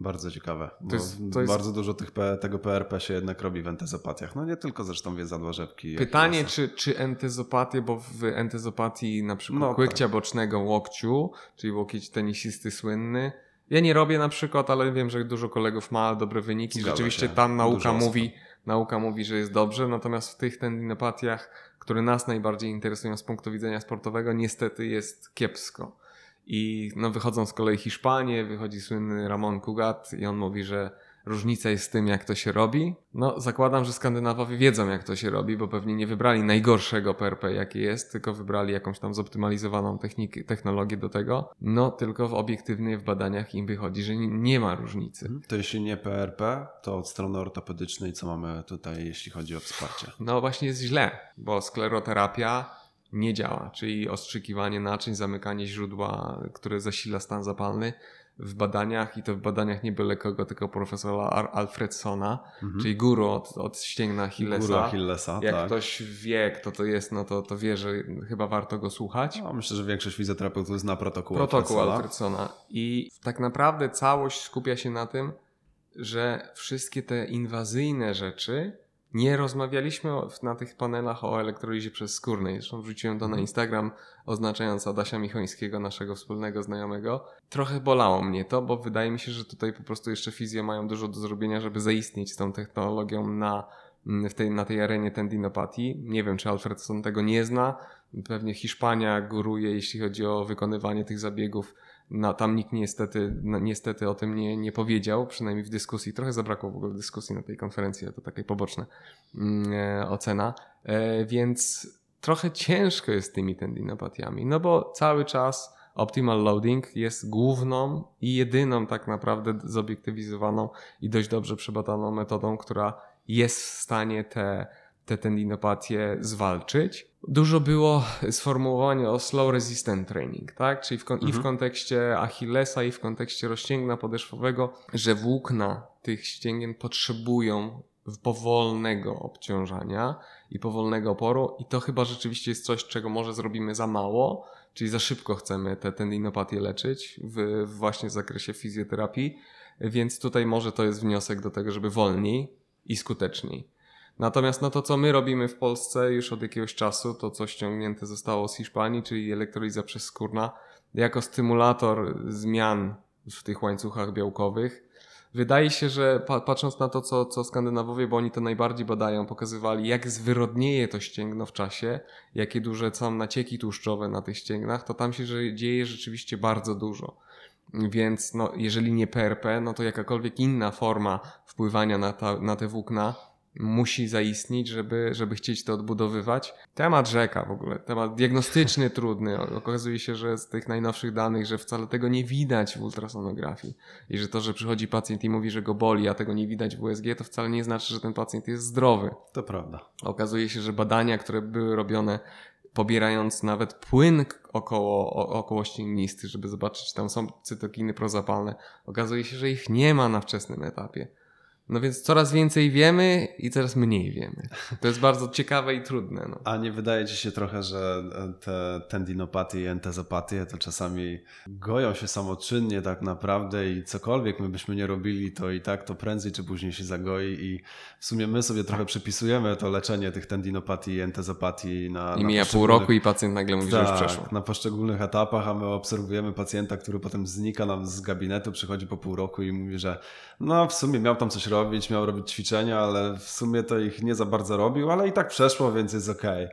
Bardzo ciekawe. To jest, to jest... Bardzo dużo tych, tego PRP się jednak robi w entezopatiach. No nie tylko zresztą więzadła rzepki. Pytanie, czy, czy entezopatie, bo w entezopatii na przykład no, kłykcia tak. bocznego łokciu, czyli łokieć tenisisty słynny, ja nie robię na przykład, ale wiem, że dużo kolegów ma dobre wyniki. Zgadza Rzeczywiście się. tam nauka mówi, nauka mówi, że jest dobrze, natomiast w tych tendinopatiach, które nas najbardziej interesują z punktu widzenia sportowego, niestety jest kiepsko. I no, wychodzą z kolei Hiszpanie, wychodzi słynny Ramon Cugat i on mówi, że różnica jest z tym, jak to się robi. No, zakładam, że Skandynawowie wiedzą, jak to się robi, bo pewnie nie wybrali najgorszego PRP, jakie jest, tylko wybrali jakąś tam zoptymalizowaną technikę, technologię do tego. No, tylko w obiektywnie w badaniach im wychodzi, że nie, nie ma różnicy. Mhm. To jeśli nie PRP, to od strony ortopedycznej, co mamy tutaj, jeśli chodzi o wsparcie? No, właśnie jest źle, bo skleroterapia nie działa, czyli ostrzykiwanie naczyń, zamykanie źródła, które zasila stan zapalny w badaniach i to w badaniach nie byle kogo, tylko profesora Alfredsona, mhm. czyli guru od, od ścięgna Achillesa. Guru Achillesa, Jak tak. ktoś wie, kto to jest, no to, to wie, że chyba warto go słuchać. No, myślę, że większość fizjoterapeutów zna protokół Protokół Alfredsona. Alfredsona. I tak naprawdę całość skupia się na tym, że wszystkie te inwazyjne rzeczy nie rozmawialiśmy na tych panelach o elektrolizie przez skórnej. Zresztą wrzuciłem to na mhm. Instagram, oznaczając Adasia Michońskiego, naszego wspólnego znajomego. Trochę bolało mnie to, bo wydaje mi się, że tutaj po prostu jeszcze fizje mają dużo do zrobienia, żeby zaistnieć z tą technologią na, w tej, na tej arenie tendinopatii. Nie wiem, czy Alfredson tego nie zna. Pewnie Hiszpania góruje, jeśli chodzi o wykonywanie tych zabiegów no, tam nikt niestety, no, niestety o tym nie, nie powiedział, przynajmniej w dyskusji. Trochę zabrakło w ogóle dyskusji na tej konferencji, to takie poboczne mm, e, ocena. E, więc trochę ciężko jest z tymi tendinopatiami, no bo cały czas optimal loading jest główną i jedyną tak naprawdę zobiektywizowaną i dość dobrze przebadaną metodą, która jest w stanie te te tendinopatie zwalczyć. Dużo było sformułowania o slow resistant training, tak? Czyli w mhm. i w mhm. kontekście Achillesa, i w kontekście rozcięgna podeszwowego, że włókna tych ścięgien potrzebują powolnego obciążania i powolnego oporu i to chyba rzeczywiście jest coś, czego może zrobimy za mało, czyli za szybko chcemy te tendinopatie leczyć w, właśnie w zakresie fizjoterapii, więc tutaj może to jest wniosek do tego, żeby wolniej i skuteczniej. Natomiast no to, co my robimy w Polsce już od jakiegoś czasu, to co ściągnięte zostało z Hiszpanii, czyli elektroliza przezskórna, jako stymulator zmian w tych łańcuchach białkowych. Wydaje się, że patrząc na to, co, co Skandynawowie, bo oni to najbardziej badają, pokazywali, jak zwyrodnieje to ścięgno w czasie, jakie duże są nacieki tłuszczowe na tych ścięgnach, to tam się że dzieje rzeczywiście bardzo dużo. Więc no, jeżeli nie PRP, no to jakakolwiek inna forma wpływania na, ta, na te włókna musi zaistnieć, żeby, żeby chcieć to odbudowywać. Temat rzeka w ogóle, temat diagnostyczny <laughs> trudny. Okazuje się, że z tych najnowszych danych, że wcale tego nie widać w ultrasonografii i że to, że przychodzi pacjent i mówi, że go boli, a tego nie widać w USG, to wcale nie znaczy, że ten pacjent jest zdrowy. To prawda. Okazuje się, że badania, które były robione pobierając nawet płyn około, około ścięgnisty, żeby zobaczyć, czy tam są cytokiny prozapalne, okazuje się, że ich nie ma na wczesnym etapie. No więc coraz więcej wiemy i coraz mniej wiemy. To jest bardzo ciekawe i trudne. No. A nie wydaje ci się trochę, że te tendinopatie i entezopatie to czasami goją się samoczynnie tak naprawdę i cokolwiek my byśmy nie robili, to i tak to prędzej czy później się zagoi i w sumie my sobie trochę przypisujemy to leczenie tych tendinopatii i entezopatii na I na mija pół roku i pacjent nagle mówi, że już przeszło. Tak, na poszczególnych etapach, a my obserwujemy pacjenta, który potem znika nam z gabinetu, przychodzi po pół roku i mówi, że no w sumie miał tam coś robić, miał robić ćwiczenia, ale w sumie to ich nie za bardzo robił, ale i tak przeszło, więc jest okej.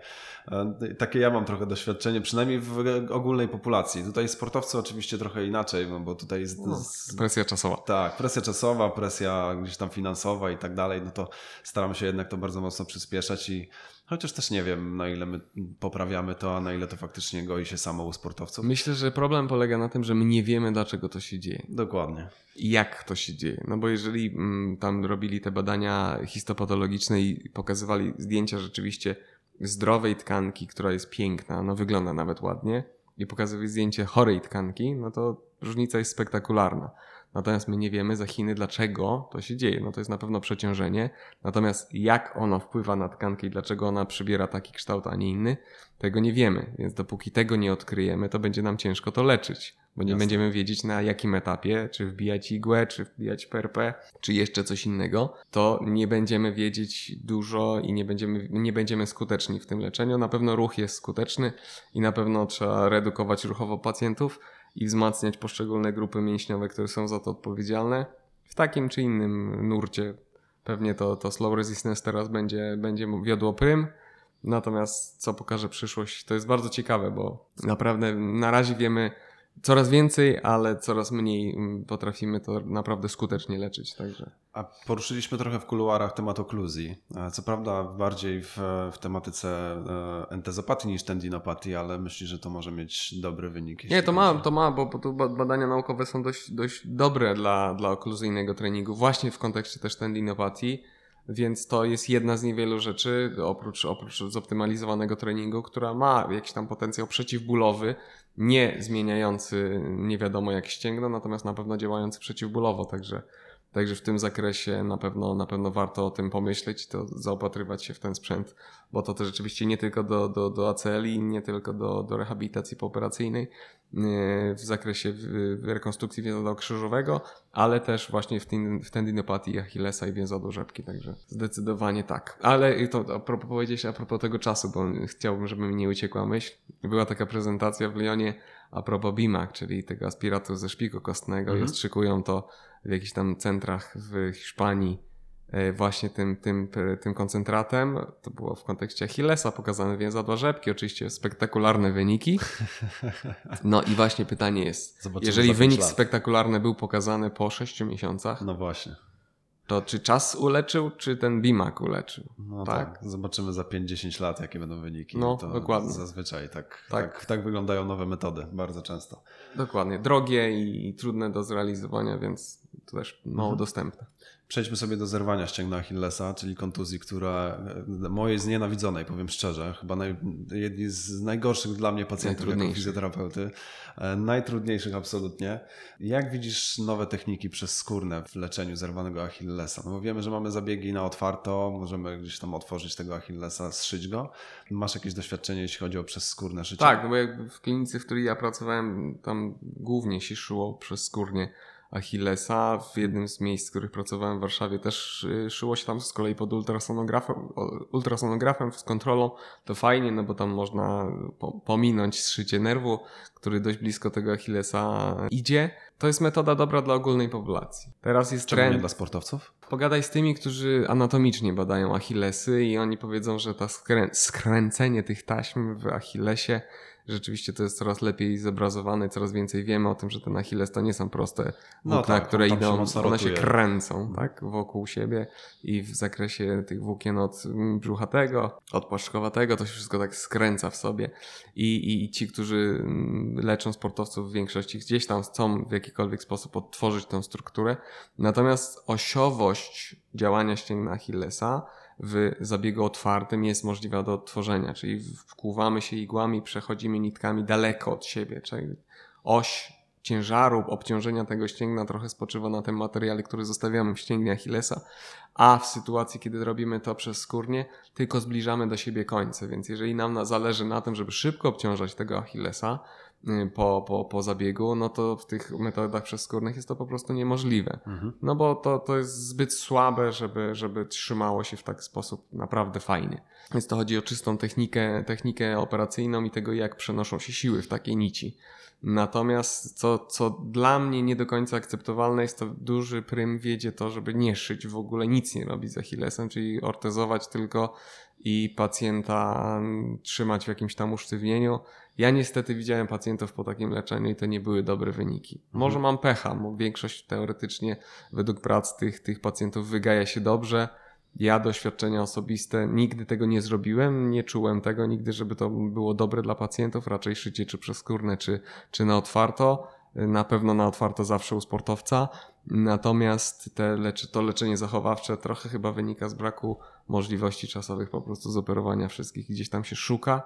E, Takie ja mam trochę doświadczenie, przynajmniej w ogólnej populacji. Tutaj sportowcy oczywiście trochę inaczej, no bo tutaj jest, z, Presja czasowa. tak, presja czasowa, presja gdzieś tam finansowa i tak dalej, no to staramy się jednak to bardzo mocno przyspieszać i chociaż też nie wiem, na ile my poprawiamy to, a na ile to faktycznie goi się samo u sportowców. Myślę, że problem polega na tym, że my nie wiemy, dlaczego to się dzieje. Dokładnie. I jak to się dzieje. No bo jeżeli mm, tam robili te badania histopatologiczne i pokazywali zdjęcia rzeczywiście zdrowej tkanki, która jest piękna, no wygląda nawet ładnie, i pokazywali zdjęcie chorej tkanki, no to różnica jest spektakularna. Natomiast my nie wiemy za Chiny, dlaczego to się dzieje. No to jest na pewno przeciążenie. Natomiast jak ono wpływa na tkankę i dlaczego ona przybiera taki kształt, a nie inny, tego nie wiemy. Więc dopóki tego nie odkryjemy, to będzie nam ciężko to leczyć. Bo nie Jasne. będziemy wiedzieć na jakim etapie, czy wbijać igłę, czy wbijać PRP, czy jeszcze coś innego, to nie będziemy wiedzieć dużo i nie będziemy, nie będziemy skuteczni w tym leczeniu. Na pewno ruch jest skuteczny i na pewno trzeba redukować ruchowo pacjentów i wzmacniać poszczególne grupy mięśniowe, które są za to odpowiedzialne w takim czy innym nurcie. Pewnie to, to slow resistance teraz będzie, będzie wiodło prym. Natomiast co pokaże przyszłość, to jest bardzo ciekawe, bo naprawdę na razie wiemy coraz więcej, ale coraz mniej mm, potrafimy to naprawdę skutecznie leczyć. Także A poruszyliśmy trochę w kuluarach temat okluzji. E, Co prawda bardziej w, w tematyce e, entezopatii niż tendinopatii, ale myślę, że to może mieć dobry wynik. Nie, to ma, to ma, bo, bo tu ba- badania naukowe są dość, dość dobre dla, dla okluzyjnego treningu, właśnie w kontekście też tendinopatii, więc to jest jedna z niewielu rzeczy, oprócz, oprócz zoptymalizowanego treningu, która ma jakiś tam potencjał przeciwbólowy, nie zmieniający nie wiadomo jak ścięgno, natomiast na pewno działający przeciwbólowo, także Także w tym zakresie na pewno, na pewno warto o tym pomyśleć i to zaopatrywać się w ten sprzęt, bo to też rzeczywiście nie tylko do, do, do ACL-i, nie tylko do, do rehabilitacji pooperacyjnej yy, w zakresie rekonstrukcji więzadła krzyżowego, ale też właśnie w, ten, w tendinopatii Achillesa i więzadła rzepki, także zdecydowanie tak. Ale to a propos powiedzieć a propos tego czasu, bo chciałbym, żeby mi nie uciekła myśl. Była taka prezentacja w Lyonie a propos BIMAC, czyli tego aspiratu ze szpiku kostnego i Mhm. ostrzykują to w jakichś tam centrach w Hiszpanii e, właśnie tym, tym, tym koncentratem. To było w kontekście Achillesa pokazane więzadła rzepki, oczywiście spektakularne wyniki. <laughs> No i właśnie pytanie jest, Zobaczymy jeżeli wynik lat. spektakularny był pokazany po 6 miesiącach, No właśnie. to czy czas uleczył, czy ten BIMAC uleczył? No Tak. tak. Zobaczymy za 5-10 lat, jakie będą wyniki. No, to dokładnie. Zazwyczaj tak, Tak. tak. Tak, wyglądają nowe metody, bardzo często. Dokładnie, drogie i, i trudne do zrealizowania, więc to też mało Mhm. dostępne. Przejdźmy sobie do zerwania ścięgna Achillesa, czyli kontuzji, która e, mojej znienawidzonej, powiem szczerze, chyba naj, jedni z najgorszych dla mnie pacjentów jako fizjoterapeuty. E, Najtrudniejszych absolutnie. Jak widzisz nowe techniki przezskórne w leczeniu zerwanego Achillesa? No bo wiemy, że mamy zabiegi na otwarto, możemy gdzieś tam otworzyć tego Achillesa, zszyć go. Masz jakieś doświadczenie, jeśli chodzi o przezskórne szycie? Tak, no bo w klinice, w której ja pracowałem, tam głównie się szyło przez skórnie Achillesa. W jednym z miejsc, w których pracowałem w Warszawie też y, szyło się tam z kolei pod ultrasonografem, ultrasonografem z kontrolą. To fajnie, no bo tam można po, pominąć zszycie nerwu, który dość blisko tego Achillesa idzie. To jest metoda dobra dla ogólnej populacji. Teraz jest Czemu trend... dla sportowców? Pogadaj z tymi, którzy anatomicznie badają Achillesy i oni powiedzą, że ta skrę skręcenie tych taśm w Achillesie rzeczywiście to jest coraz lepiej zobrazowane, coraz więcej wiemy o tym, że ten Achilles to nie są proste No włókna, tak, które się idą, mocno one się kręcą tak, wokół siebie i w zakresie tych włókien od mm, brzuchatego, od płaszczkowatego, to się wszystko tak skręca w sobie. I, i, i ci, którzy mm, leczą sportowców w większości gdzieś tam chcą w jakikolwiek sposób odtworzyć tę strukturę, Natomiast osiowość działania ścięgna Achillesa w zabiegu otwartym jest możliwa do odtworzenia, czyli wkuwamy się igłami, przechodzimy nitkami daleko od siebie, czyli oś ciężaru, obciążenia tego ścięgna trochę spoczywa na tym materiale, który zostawiamy w ścięgnie Achillesa, a w sytuacji, kiedy robimy to przez skórnie, tylko zbliżamy do siebie końce, więc jeżeli nam zależy na tym, żeby szybko obciążać tego Achillesa, po, po, po zabiegu, no to w tych metodach przeskórnych jest to po prostu niemożliwe. Mhm. No bo to, to jest zbyt słabe, żeby, żeby trzymało się w taki sposób naprawdę fajny. Więc to chodzi o czystą technikę, technikę operacyjną i tego, jak przenoszą się siły w takiej nici. Natomiast co, co dla mnie nie do końca akceptowalne jest to duży prym wiedzie to, żeby nie szyć, w ogóle nic nie robić z Achillesem, czyli ortezować tylko i pacjenta trzymać w jakimś tam usztywnieniu. Ja niestety widziałem pacjentów po takim leczeniu i to nie były dobre wyniki. Może mam pecha, bo większość teoretycznie według prac tych, tych pacjentów wygaja się dobrze. Ja doświadczenia osobiste nigdy tego nie zrobiłem, nie czułem tego nigdy, żeby to było dobre dla pacjentów, raczej szycie czy przeskórne, czy, czy na otwarto. Na pewno na otwarto zawsze u sportowca. Natomiast te leczy, to leczenie zachowawcze trochę chyba wynika z braku możliwości czasowych po prostu zoperowania wszystkich. Gdzieś tam się szuka.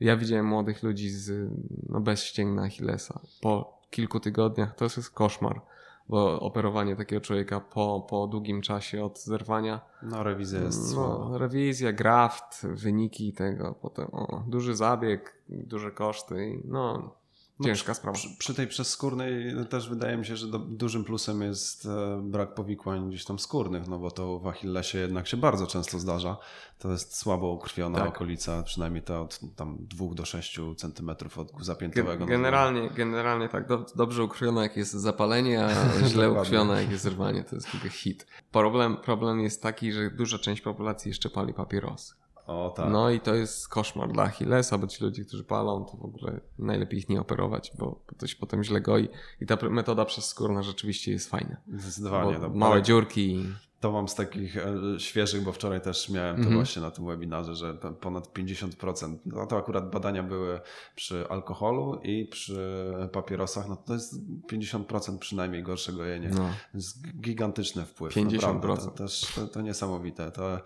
Ja widziałem młodych ludzi z, no bez ścięgna Achillesa. Po kilku tygodniach to jest koszmar, bo operowanie takiego człowieka po, po długim czasie od zerwania No, rewizja jest no, rewizja, graft, wyniki tego, potem o, duży zabieg, duże koszty, i No, ciężka przy, sprawa. Przy, przy tej przeskórnej też wydaje mi się, że do, dużym plusem jest e, brak powikłań gdzieś tam skórnych, no bo to w Achillesie jednak się bardzo często zdarza. To jest słabo ukrwiona Tak. okolica, przynajmniej to od tam 2 do 6 centymetrów od guza piętowego. Ge- Generalnie, generalnie tak, do, dobrze ukrwione jak jest zapalenie, a <laughs> źle ukrwione jak jest zerwanie, to jest tylko hit. Problem, problem jest taki, że duża część populacji jeszcze pali papierosy. O tak. No i to jest koszmar dla Achillesa, bo ci ludzie, którzy palą, to w ogóle najlepiej ich nie operować, bo to się potem źle goi. I ta metoda przezskórna rzeczywiście jest fajna. Zdecydowanie. Bo no, małe dziurki. To mam z takich e, świeżych, bo wczoraj też miałem to Mhm. właśnie na tym webinarze, że ponad 50%. No to akurat badania były przy alkoholu i przy papierosach. No to jest 50% przynajmniej gorsze gojenie. No. To jest gigantyczny wpływ. 50%. Naprawdę. To, też, to, to niesamowite. To,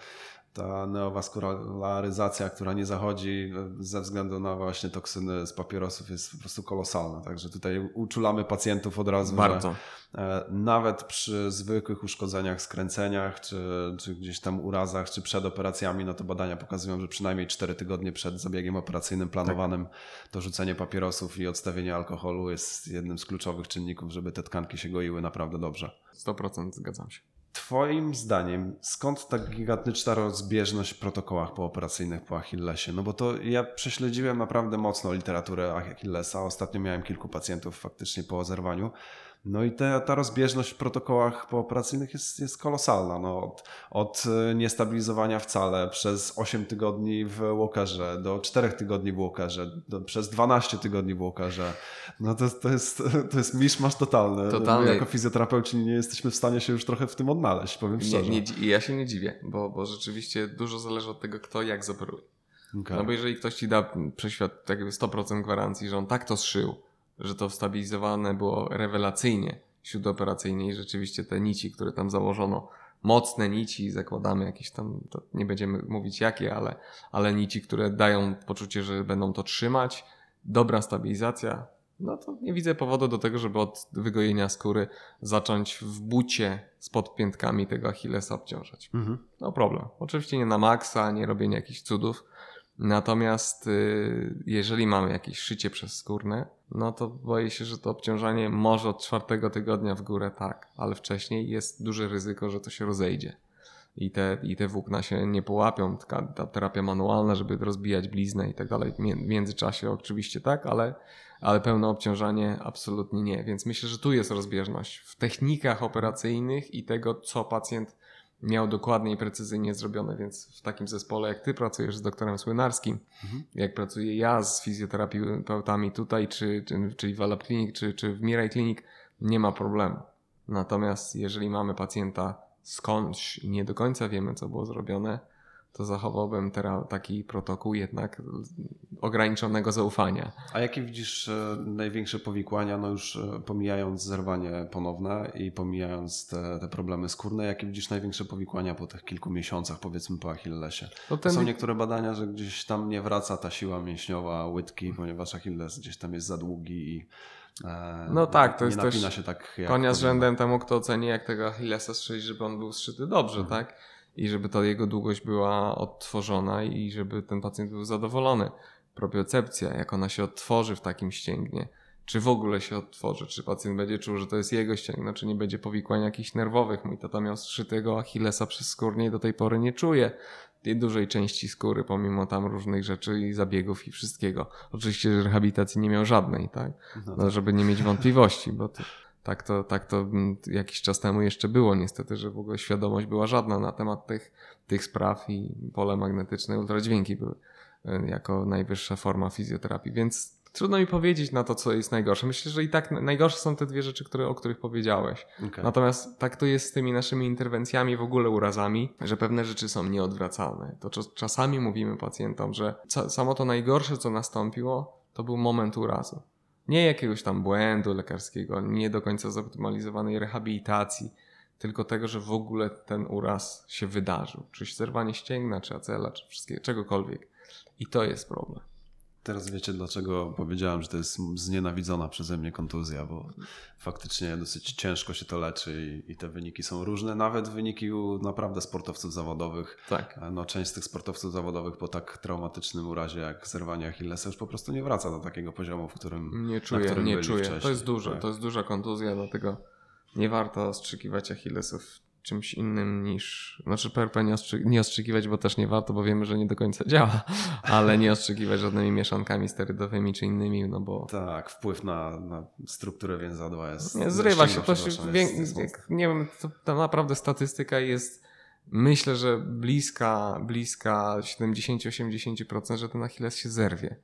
ta neowaskularyzacja, która nie zachodzi ze względu na właśnie toksyny z papierosów jest po prostu kolosalna. Także tutaj uczulamy pacjentów od razu, Bardzo. że e, nawet przy zwykłych uszkodzeniach, skręceniach, czy, czy gdzieś tam urazach, czy przed operacjami, no to badania pokazują, że przynajmniej 4 tygodnie przed zabiegiem operacyjnym planowanym to rzucenie papierosów i odstawienie alkoholu jest jednym z kluczowych czynników, żeby te tkanki się goiły naprawdę dobrze. 100% zgadzam się. Twoim zdaniem, skąd ta gigantyczna rozbieżność w protokołach pooperacyjnych po Achillesie? No bo to ja prześledziłem naprawdę mocno literaturę Achillesa. Ostatnio miałem kilku pacjentów faktycznie po zerwaniu. No i te, ta rozbieżność w protokołach pooperacyjnych jest, jest kolosalna. No od, od e, niestabilizowania wcale przez 8 tygodni w walkerze, do 4 tygodni w walkerze, do, przez 12 tygodni w walkerze. No to, to, jest, to jest miszmasz totalny. Totalny. My jako fizjoterapeuci nie jesteśmy w stanie się już trochę w tym odnaleźć, powiem Nie, szczerze. nie, dzi- ja się nie dziwię, bo, bo rzeczywiście dużo zależy od tego, kto jak zoperuje. Okej. No bo jeżeli ktoś ci da przeświat, tak jakby 100% gwarancji, że on tak to zszył, że to wstabilizowane było rewelacyjnie śródoperacyjnie i rzeczywiście te nici, które tam założono, mocne nici, zakładamy jakieś tam, nie będziemy mówić jakie, ale, ale nici, które dają poczucie, że będą to trzymać, dobra stabilizacja, no to nie widzę powodu do tego, żeby od wygojenia skóry zacząć w bucie spod piętkami tego Achillesa obciążać. Mhm. No problem. Oczywiście nie na maksa, nie robienie jakichś cudów. Natomiast y, jeżeli mamy jakieś szycie przezskórne, no to boję się, że to obciążanie może od czwartego tygodnia w górę tak, ale wcześniej jest duże ryzyko, że to się rozejdzie. I te, I te włókna się nie połapią, taka, ta terapia manualna, żeby rozbijać bliznę i tak dalej. W międzyczasie oczywiście tak, ale, ale pełne obciążanie absolutnie nie. Więc myślę, że tu jest rozbieżność w technikach operacyjnych i tego, co pacjent miał dokładnie i precyzyjnie zrobione, więc w takim zespole jak ty pracujesz z doktorem Słynarskim, Mhm. jak pracuję ja z fizjoterapeutami tutaj, czy, czy, czyli w Alab Clinic, czy, czy w Mirai Clinic, nie ma problemu. Natomiast jeżeli mamy pacjenta skądś i nie do końca wiemy, co było zrobione, to zachowałbym teraz taki protokół jednak ograniczonego zaufania. A jakie widzisz e, największe powikłania, no już e, pomijając zerwanie ponowne i pomijając te, te problemy skórne, jakie widzisz największe powikłania po tych kilku miesiącach, powiedzmy po Achillesie? No ten, Są niektóre badania, że gdzieś tam nie wraca ta siła mięśniowa łydki, ponieważ Achilles gdzieś tam jest za długi i E, No tak, to nie jest napina też się tak jak Konia z rzędem temu, kto oceni, jak tego Achillesa strzelić, żeby on był zszyty dobrze, Mhm. tak? I żeby ta jego długość była odtworzona i żeby ten pacjent był zadowolony. Propiocepcja, jak ona się odtworzy w takim ścięgnie. Czy w ogóle się odtworzy? Czy pacjent będzie czuł, że to jest jego ścięgno, czy nie będzie powikłań jakichś nerwowych? Mój tata miał zszytego Achillesa przez skórnie i do tej pory nie czuje tej dużej części skóry, pomimo tam różnych rzeczy i zabiegów i wszystkiego. Oczywiście że rehabilitacji nie miał żadnej, tak? No No, żeby nie mieć wątpliwości, bo to, tak, to, tak to mm, jakiś czas temu jeszcze było niestety, że w ogóle świadomość była żadna na temat tych, tych spraw i pole magnetyczne, ultradźwięki były e, jako najwyższa forma fizjoterapii, więc trudno mi powiedzieć na to, co jest najgorsze. Myślę, że i tak najgorsze są te dwie rzeczy, które, o których powiedziałeś. Okej. Natomiast tak to jest z tymi naszymi interwencjami, w ogóle urazami, że pewne rzeczy są nieodwracalne. To czas- czasami mówimy pacjentom, że samo to najgorsze, co nastąpiło, to był moment urazu. Nie jakiegoś tam błędu lekarskiego, nie do końca zoptymalizowanej rehabilitacji, tylko tego, że w ogóle ten uraz się wydarzył. Czy zerwanie ścięgna, czy acela, czy wszystkiego, czegokolwiek. I to jest problem. Teraz wiecie, dlaczego powiedziałem, że to jest znienawidzona przeze mnie kontuzja, bo faktycznie dosyć ciężko się to leczy i, i te wyniki są różne, nawet wyniki u naprawdę sportowców zawodowych. Tak. No, część z tych sportowców zawodowych po tak traumatycznym urazie jak zerwanie Achillesa już po prostu nie wraca do takiego poziomu, w którym Nie na czuję, którym nie byli czuję. wcześniej. To jest dużo, Tak. to jest duża kontuzja, dlatego nie warto ostrzykiwać Achillesów czymś innym niż, znaczy PRP nie, ostrzy, nie ostrzykiwać, bo też nie warto, bo wiemy, że nie do końca działa, <laughs> ale nie ostrzykiwać żadnymi mieszankami sterydowymi czy innymi, no bo Tak, wpływ na, na strukturę więzadła jest... nie, zrywa się, to się, nie wiem, to, to naprawdę statystyka jest myślę, że bliska, bliska 70-80%, że ten Achilles się zerwie.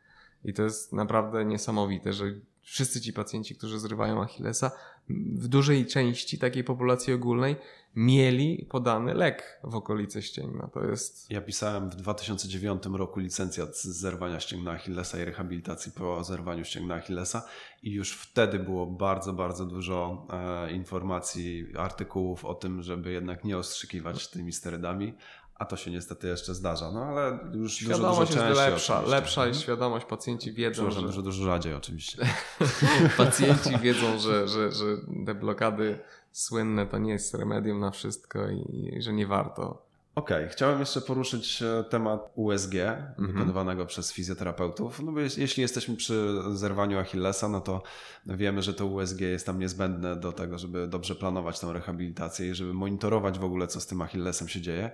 I to jest naprawdę niesamowite, że wszyscy ci pacjenci, którzy zrywają Achillesa, w dużej części takiej populacji ogólnej mieli podany lek w okolicy ścięgna. To jest Ja pisałem w 2009 roku licencjat z zerwania ścięgna Achillesa i rehabilitacji po zerwaniu ścięgna Achillesa i już wtedy było bardzo, bardzo dużo e, informacji, artykułów o tym, żeby jednak nie ostrzykiwać tymi sterydami, a to się niestety jeszcze zdarza. No ale już dużo, świadomość dużo jest częściej lepsza, oczywiście. lepsza jest świadomość, pacjenci wiedzą, że... dużo, dużo rzadziej oczywiście. <laughs> Pacjenci wiedzą, że, że, że te blokady słynne to nie jest remedium na wszystko i, i że nie warto. Okej, chciałem jeszcze poruszyć e, temat USG Mhm. wykonywanego przez fizjoterapeutów. No bo jeś- jeśli jesteśmy przy zerwaniu Achillesa, no to wiemy, że to USG jest tam niezbędne do tego, żeby dobrze planować tę rehabilitację i żeby monitorować w ogóle, co z tym Achillesem się dzieje.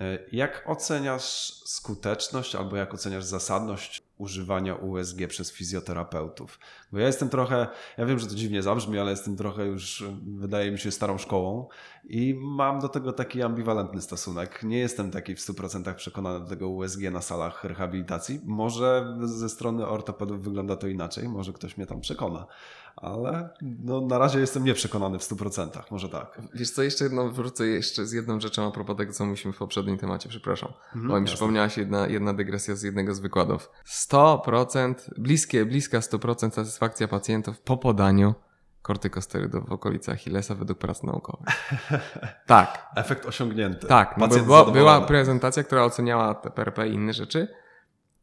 E, Jak oceniasz skuteczność albo jak oceniasz zasadność używania USG przez fizjoterapeutów? Bo ja jestem trochę, ja wiem, że to dziwnie zabrzmi, ale jestem trochę już, e, wydaje mi się, starą szkołą i mam do tego taki ambiwalentny stosunek. Nie jestem taki w 100% przekonany do tego USG na salach rehabilitacji. Może ze strony ortopedów wygląda to inaczej, może ktoś mnie tam przekona, ale no, na razie jestem nieprzekonany w 100%, może tak. Wiesz co, jeszcze jedno, wrócę jeszcze z jedną rzeczą a propos tego, co mówiliśmy w poprzednim temacie, przepraszam. Mhm, bo mi przypomniała się jedna, jedna dygresja z jednego z wykładów. 100%, bliskie, bliska 100% satysfakcja pacjentów po podaniu kortykosterydów w okolicy Achillesa według prac naukowych. <laughs> Tak, Efekt osiągnięty. Tak, no była, była prezentacja, która oceniała PRP i inne rzeczy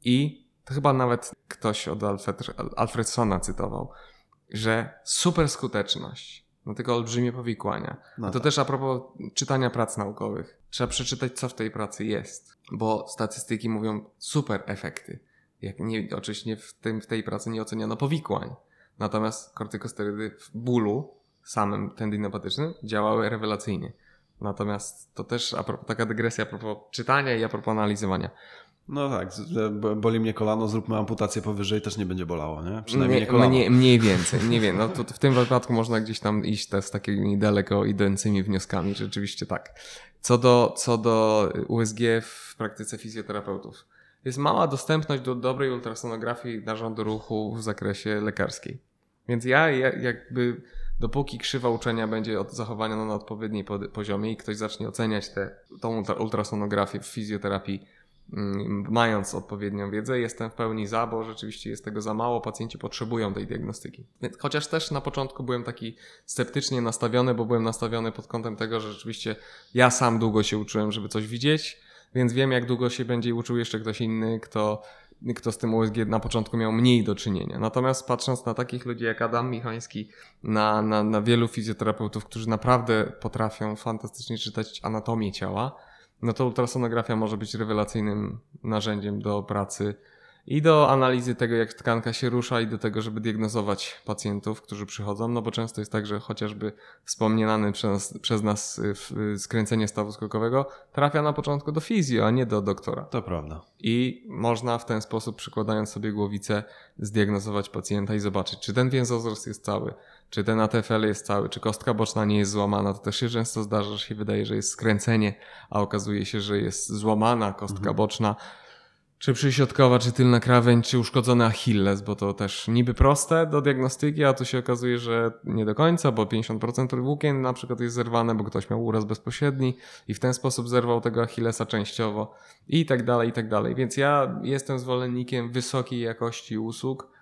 i to chyba nawet ktoś od Alfred, Alfredsona cytował, że super skuteczność, no tylko olbrzymie powikłania. No to tak. też a propos czytania prac naukowych. Trzeba przeczytać, co w tej pracy jest, bo statystyki mówią super efekty. Jak nie, oczywiście w, tym, w tej pracy nie oceniono powikłań. Natomiast kortykosterydy w bólu samym tendinopatycznym działały rewelacyjnie. Natomiast to też a propos, taka dygresja a propos czytania i a propos analizowania. No tak, boli mnie kolano, zróbmy amputację powyżej, też nie będzie bolało, nie? Przynajmniej nie Mniej, kolano. mniej, mniej więcej, nie wiem. No to w tym wypadku można gdzieś tam iść te, z takimi daleko idącymi wnioskami, rzeczywiście tak. Co do, co do USG w praktyce fizjoterapeutów. Jest mała dostępność do dobrej ultrasonografii narządu ruchu w zakresie lekarskiej. Więc ja ja- jakby dopóki krzywa uczenia będzie od zachowania na odpowiedniej pod- poziomie i ktoś zacznie oceniać tę ultrasonografię w fizjoterapii mając odpowiednią wiedzę, jestem w pełni za, bo rzeczywiście jest tego za mało, pacjenci potrzebują tej diagnostyki. Chociaż też na początku byłem taki sceptycznie nastawiony, bo byłem nastawiony pod kątem tego, że rzeczywiście ja sam długo się uczyłem, żeby coś widzieć, więc wiem, jak długo się będzie uczył jeszcze ktoś inny, kto kto z tym USG na początku miał mniej do czynienia. Natomiast patrząc na takich ludzi jak Adam Michański, na, na, na wielu fizjoterapeutów, którzy naprawdę potrafią fantastycznie czytać anatomię ciała, no to ultrasonografia może być rewelacyjnym narzędziem do pracy i do analizy tego, jak tkanka się rusza, i do tego, żeby diagnozować pacjentów, którzy przychodzą, no bo często jest tak, że chociażby wspomniane przez nas, przez nas y, skręcenie stawu skokowego trafia na początku do fizjo, a nie do doktora. To prawda. I można w ten sposób, przykładając sobie głowicę, zdiagnozować pacjenta i zobaczyć, czy ten więzowzrost jest cały, czy ten ATFL jest cały, czy kostka boczna nie jest złamana. To też się często zdarza, że się wydaje, że jest skręcenie, a okazuje się, że jest złamana kostka mhm. boczna czy przyśrodkowa, czy tylna krawędź, czy uszkodzony Achilles, bo to też niby proste do diagnostyki, a tu się okazuje, że nie do końca, bo 50% włókien na przykład jest zerwane, bo ktoś miał uraz bezpośredni i w ten sposób zerwał tego Achillesa częściowo i tak dalej, i tak dalej. Więc ja jestem zwolennikiem wysokiej jakości usług,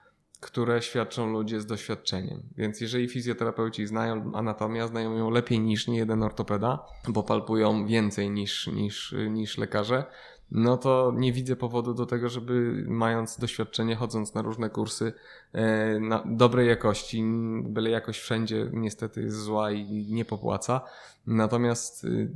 które świadczą ludzie z doświadczeniem. Więc jeżeli fizjoterapeuci znają anatomię, znają ją lepiej niż nie jeden ortopeda, bo palpują więcej niż, niż, niż lekarze, no to nie widzę powodu do tego, żeby mając doświadczenie, chodząc na różne kursy e, na dobrej jakości, byle jakość wszędzie niestety jest zła i nie popłaca. Natomiast y,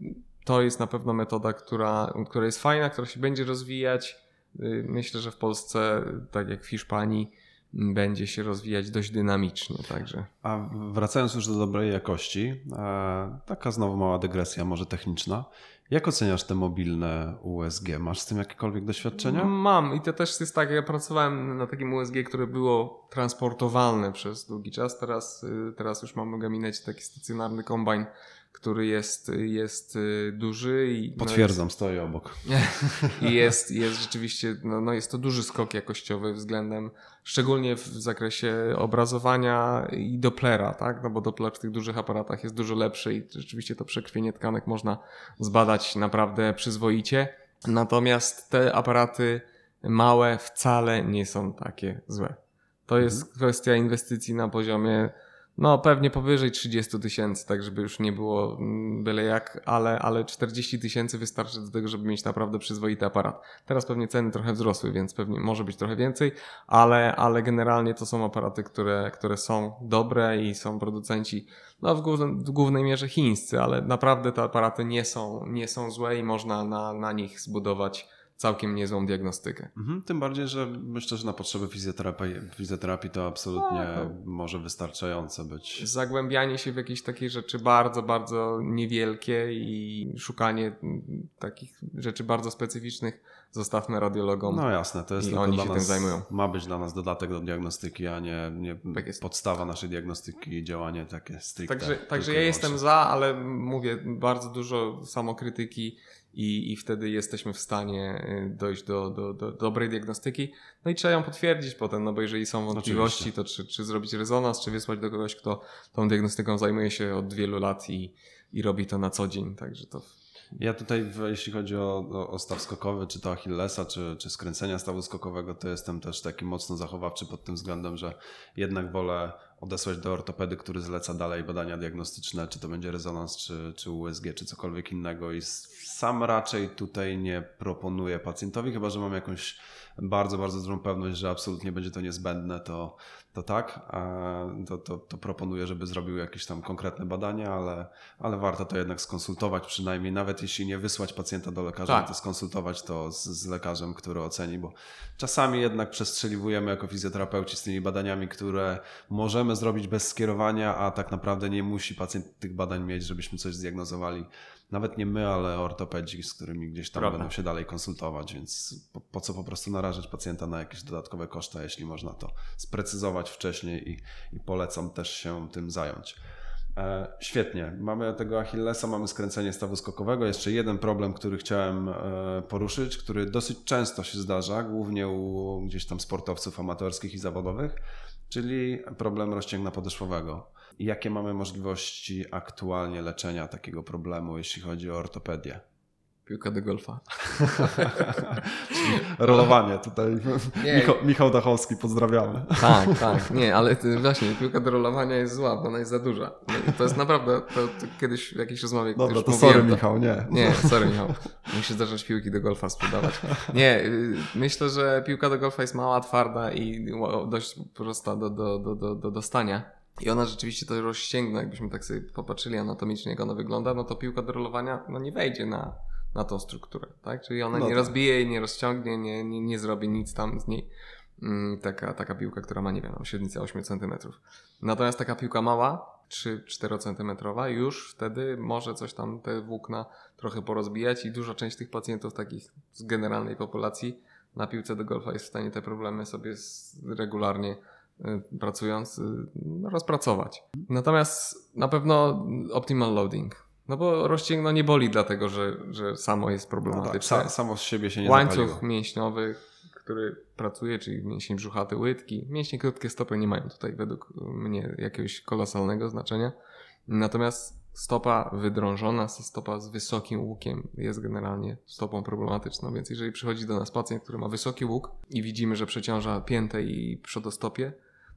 to jest na pewno metoda, która, która jest fajna, która się będzie rozwijać. Y, myślę, że w Polsce, tak jak w Hiszpanii, będzie się rozwijać dość dynamicznie. Także. A wracając już do dobrej jakości, e, taka znowu mała dygresja, może techniczna. Jak oceniasz te mobilne USG? Masz z tym jakiekolwiek doświadczenia? Mam i to też jest tak, ja pracowałem na takim USG, które było transportowalne przez długi czas. Teraz, y, teraz już mamy w gabinecie taki stacjonarny kombajn, który jest, jest y, duży. I, no Potwierdzam, no jest, stoi obok. <laughs> I jest, jest rzeczywiście, no, no jest to duży skok jakościowy względem, szczególnie w zakresie obrazowania i Dopplera, tak? No bo Doppler w tych dużych aparatach jest dużo lepszy i rzeczywiście to przekrwienie tkanek można zbadać naprawdę przyzwoicie. Natomiast te aparaty małe wcale nie są takie złe. To jest mhm. kwestia inwestycji na poziomie no, pewnie powyżej 30 tysięcy, tak żeby już nie było mm, byle jak, ale, ale 40 tysięcy wystarczy do tego, żeby mieć naprawdę przyzwoity aparat. Teraz pewnie ceny trochę wzrosły, więc pewnie może być trochę więcej, ale, ale generalnie to są aparaty, które, które są dobre i są producenci, no w, głównym, w głównej mierze chińscy, ale naprawdę te aparaty nie są, nie są złe i można na, na nich zbudować całkiem niezłą diagnostykę. Mhm, tym bardziej, że myślę, że na potrzeby fizjoterapii, fizjoterapii to absolutnie no, może wystarczające być. Zagłębianie się w jakieś takie rzeczy bardzo, bardzo niewielkie i szukanie takich rzeczy bardzo specyficznych zostawmy radiologom. No jasne, to jest i oni się nas, tym zajmują. Ma być dla nas dodatek do diagnostyki, a nie, nie tak podstawa naszej diagnostyki i działanie takie stricte. Także, także ja jestem za, ale mówię bardzo dużo samokrytyki i, i wtedy jesteśmy w stanie y, dojść do, do, do dobrej diagnostyki. No i trzeba ją potwierdzić potem, no bo jeżeli są wątpliwości, Oczywiście. to czy, czy zrobić rezonans, czy wysłać do kogoś, kto tą diagnostyką zajmuje się od wielu lat i, i robi to na co dzień, także to ja tutaj, jeśli chodzi o, o, staw skokowy, czy to Achillesa, czy, czy skręcenia stawu skokowego, to jestem też taki mocno zachowawczy pod tym względem, że jednak wolę odesłać do ortopedy, który zleca dalej badania diagnostyczne, czy to będzie rezonans, czy, czy USG, czy cokolwiek innego. I sam raczej tutaj nie proponuję pacjentowi, chyba że mam jakąś bardzo, bardzo dużą pewność, że absolutnie będzie to niezbędne, to, to tak, to, to, to proponuję, żeby zrobił jakieś tam konkretne badania, ale, ale warto to jednak skonsultować przynajmniej, nawet jeśli nie wysłać pacjenta do lekarza, tak. to skonsultować to z, z, lekarzem, który oceni, bo czasami jednak przestrzeliwujemy jako fizjoterapeuci z tymi badaniami, które możemy zrobić bez skierowania, a tak naprawdę nie musi pacjent tych badań mieć, żebyśmy coś zdiagnozowali nawet nie my, ale ortopedzi, z którymi gdzieś tam Prawda. będą się dalej konsultować, więc po, po, co po prostu narażać pacjenta na jakieś dodatkowe koszta, jeśli można to sprecyzować wcześniej i, i polecam też się tym zająć. E, świetnie. Mamy tego Achillesa, mamy skręcenie stawu skokowego. Jeszcze jeden problem, który chciałem e, poruszyć, który dosyć często się zdarza, głównie u gdzieś tam sportowców amatorskich i zawodowych, czyli problem rozcięgna podeszwowego jakie mamy możliwości aktualnie leczenia takiego problemu, jeśli chodzi o ortopedię? Piłka do golfa. <laughs> Rolowanie tutaj. Michał, Michał Dachowski, pozdrawiamy. Tak, tak. <laughs> Nie, ale właśnie piłka do rolowania jest zła, bo ona jest za duża. No, to jest naprawdę, to, to kiedyś w jakiejś rozmowie Dobra, już to mówiłem, sorry Michał, nie. Nie, sorry Michał. Musi zacząć piłki do golfa sprzedawać. Nie, y, myślę, że piłka do golfa jest mała, twarda i dość prosta do, do, do, do, do dostania. I ona rzeczywiście to rozścięgna, jakbyśmy tak sobie popatrzyli anatomicznie, jak ona wygląda, no to piłka do rolowania no nie wejdzie na, na tą strukturę, tak? Czyli ona No nie tak. rozbije jej, nie rozciągnie, nie, nie, nie zrobi nic tam z niej. Mm, taka, taka piłka, która ma, nie wiem, średnicę 8 cm. Natomiast taka piłka mała, 3-4 cm, już wtedy może coś tam te włókna trochę porozbijać i duża część tych pacjentów takich z generalnej populacji na piłce do golfa jest w stanie te problemy sobie regularnie pracując y, no, rozpracować. Natomiast na pewno optimal loading. No bo rozcięgno nie boli dlatego, że, że samo jest No tak, problematyczne. sa, samo z siebie się nie Łańcuch zapaliło. mięśniowy, który pracuje, czyli mięsień brzuchaty, łydki. Mięśnie krótkie stopy nie mają tutaj według mnie jakiegoś kolosalnego znaczenia. Natomiast stopa wydrążona, stopa z wysokim łukiem jest generalnie stopą problematyczną, więc jeżeli przychodzi do nas pacjent, który ma wysoki łuk i widzimy, że przeciąża piętę i przodostopie,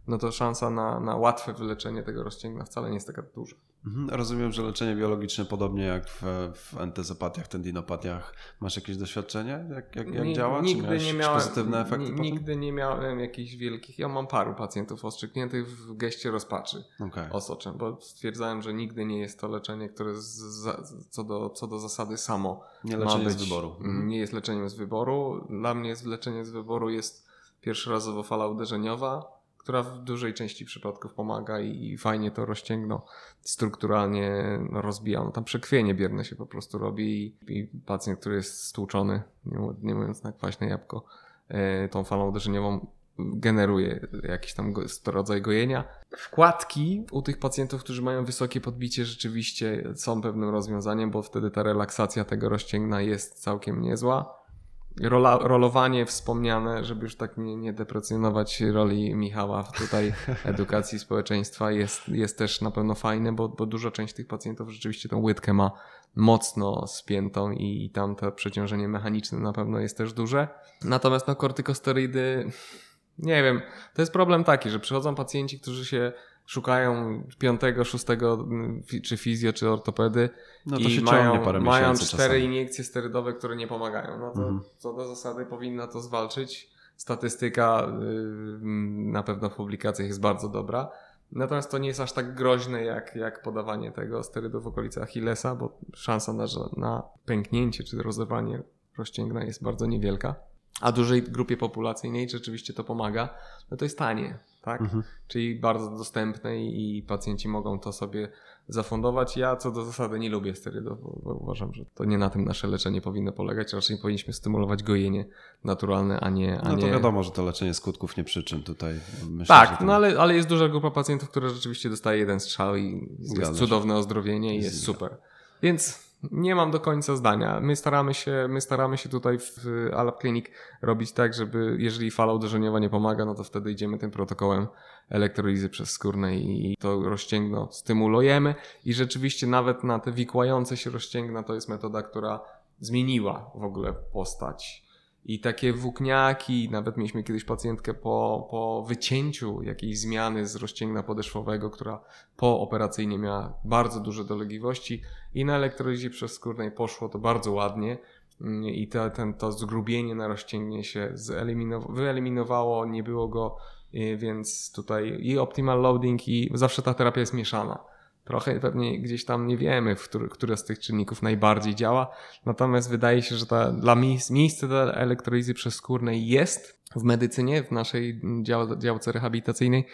no to szansa na, na łatwe wyleczenie tego rozcięgna wcale nie jest taka duża. Mhm, Rozumiem, że leczenie biologiczne, podobnie jak w, w entezopatiach, tendinopatiach, masz jakieś doświadczenie? Jak, jak, jak działa? Czy Nigdy miałeś nie miałem, pozytywne efekty ni- potem? Nigdy nie miałem jakichś wielkich. Ja mam paru pacjentów ostrzykniętych w geście rozpaczy Okej. osoczem, bo stwierdzałem, że nigdy nie jest to leczenie, które z, za, co, do, co do zasady samo Nie leczenie być. z wyboru. Mm, Nie jest leczeniem z wyboru. Dla mnie jest leczeniem z wyboru jest pierwszorazowo fala uderzeniowa, która w dużej części przypadków pomaga i, fajnie to rozcięgno strukturalnie rozbija. No, tam przekrwienie bierne się po prostu robi i, i pacjent, który jest stłuczony, nie, mó- nie mówiąc na kwaśne jabłko, e, tą falą uderzeniową generuje jakiś tam rodzaj gojenia. Wkładki u tych pacjentów, którzy mają wysokie podbicie, rzeczywiście są pewnym rozwiązaniem, bo wtedy ta relaksacja tego rozcięgna jest całkiem niezła. Rola, rolowanie wspomniane, żeby już tak nie, nie deprecjonować roli Michała w tutaj <laughs> edukacji społeczeństwa jest, jest też na pewno fajne, bo, bo duża część tych pacjentów rzeczywiście tą łydkę ma mocno spiętą i, i tam to przeciążenie mechaniczne na pewno jest też duże. Natomiast no kortykosterydy, nie wiem, to jest problem taki, że przychodzą pacjenci, którzy się szukają piątego, szóstego, mm, czy fizjo, czy ortopedy No to i się mają, parę mają cztery czasami. iniekcje sterydowe, które nie pomagają. No to Mhm. co do zasady powinna to zwalczyć. Statystyka yy, na pewno w publikacjach jest bardzo dobra. Natomiast to nie jest aż tak groźne jak, jak podawanie tego sterydu w okolicy Achillesa, bo szansa na, na pęknięcie czy rozerwanie rozcięgna jest bardzo niewielka. A dużej grupie populacyjnej rzeczywiście to pomaga. No to jest tanie, tak? Mhm. czyli bardzo dostępne i pacjenci mogą to sobie zafundować. Ja co do zasady nie lubię sterydów, bo, uważam, że to nie na tym nasze leczenie powinno polegać. Raczej powinniśmy stymulować gojenie naturalne, a nie. A No to nie... wiadomo, że to leczenie skutków nie przyczyn tutaj. Myślę, Tak, no ale, ale jest duża grupa pacjentów, która rzeczywiście dostaje jeden strzał i Zgadza jest się. cudowne ozdrowienie i jest Zgadza. super. Więc nie mam do końca zdania. My staramy się, my staramy się tutaj w Alap Clinic robić tak, żeby jeżeli fala uderzeniowa nie pomaga, no to wtedy idziemy tym protokołem elektrolizy przezskórnej i to rozcięgno stymulujemy i rzeczywiście nawet na te wikłające się rozcięgna to jest metoda, która zmieniła w ogóle postać. I takie włókniaki, nawet mieliśmy kiedyś pacjentkę po, po wycięciu jakiejś zmiany z rozcięgna podeszwowego, która pooperacyjnie miała bardzo duże dolegliwości i na elektrolizie przezskórnej poszło to bardzo ładnie Mm, i to, ten, to zgrubienie na rozcięgnie się wyeliminowało, nie było go, y, więc tutaj i optimal loading i zawsze ta terapia jest mieszana. Trochę pewnie gdzieś tam nie wiemy, który, które z tych czynników najbardziej działa, natomiast wydaje się, że ta, dla miejsc, miejsce dla elektrolizy przezskórnej jest w medycynie, w naszej dział, działce rehabilitacyjnej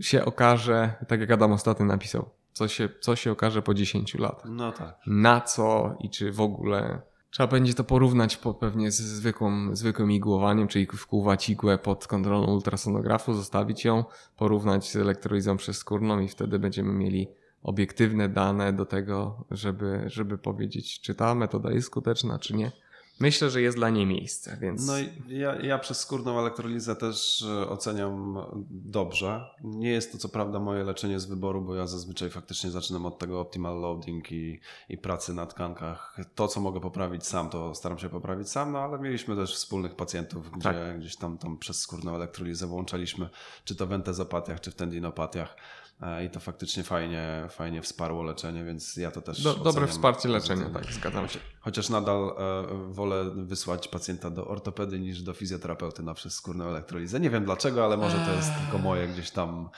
się okaże, tak jak Adam ostatnio napisał, co się, co się okaże po 10 latach No tak. na co i czy w ogóle. Trzeba będzie to porównać po, pewnie z zwykłą, zwykłym igłowaniem, czyli wkłuwać igłę pod kontrolą ultrasonografu, zostawić ją, porównać z elektrolizą przezskórną i wtedy będziemy mieli obiektywne dane do tego, żeby, żeby powiedzieć, czy ta metoda jest skuteczna, czy nie. myślę, że jest dla niej miejsce, więc No i ja, ja przez skórną elektrolizę też e, oceniam dobrze. Nie jest to co prawda moje leczenie z wyboru, bo ja zazwyczaj faktycznie zaczynam od tego optimal loading i, i pracy na tkankach. To, co mogę poprawić sam, to staram się poprawić sam, no ale mieliśmy też wspólnych pacjentów, gdzie Tak. gdzieś tam, tam przez skórną elektrolizę włączaliśmy, czy to w entezopatiach, czy w tendinopatiach. E, I to faktycznie fajnie, fajnie wsparło leczenie, więc ja to też. do, dobre wsparcie leczenia, tak, zgadzam się. Chociaż nadal e, wolę wysłać pacjenta do ortopedy niż do fizjoterapeuty na przezskórną elektrolizę. Nie wiem dlaczego, ale może to jest tylko moje gdzieś tam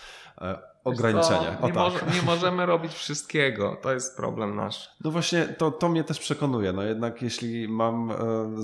e, ograniczenie. Wiesz O co, nie, tak. może, nie możemy robić wszystkiego, to jest problem nasz. No właśnie, to, to mnie też przekonuje. No jednak jeśli mam e,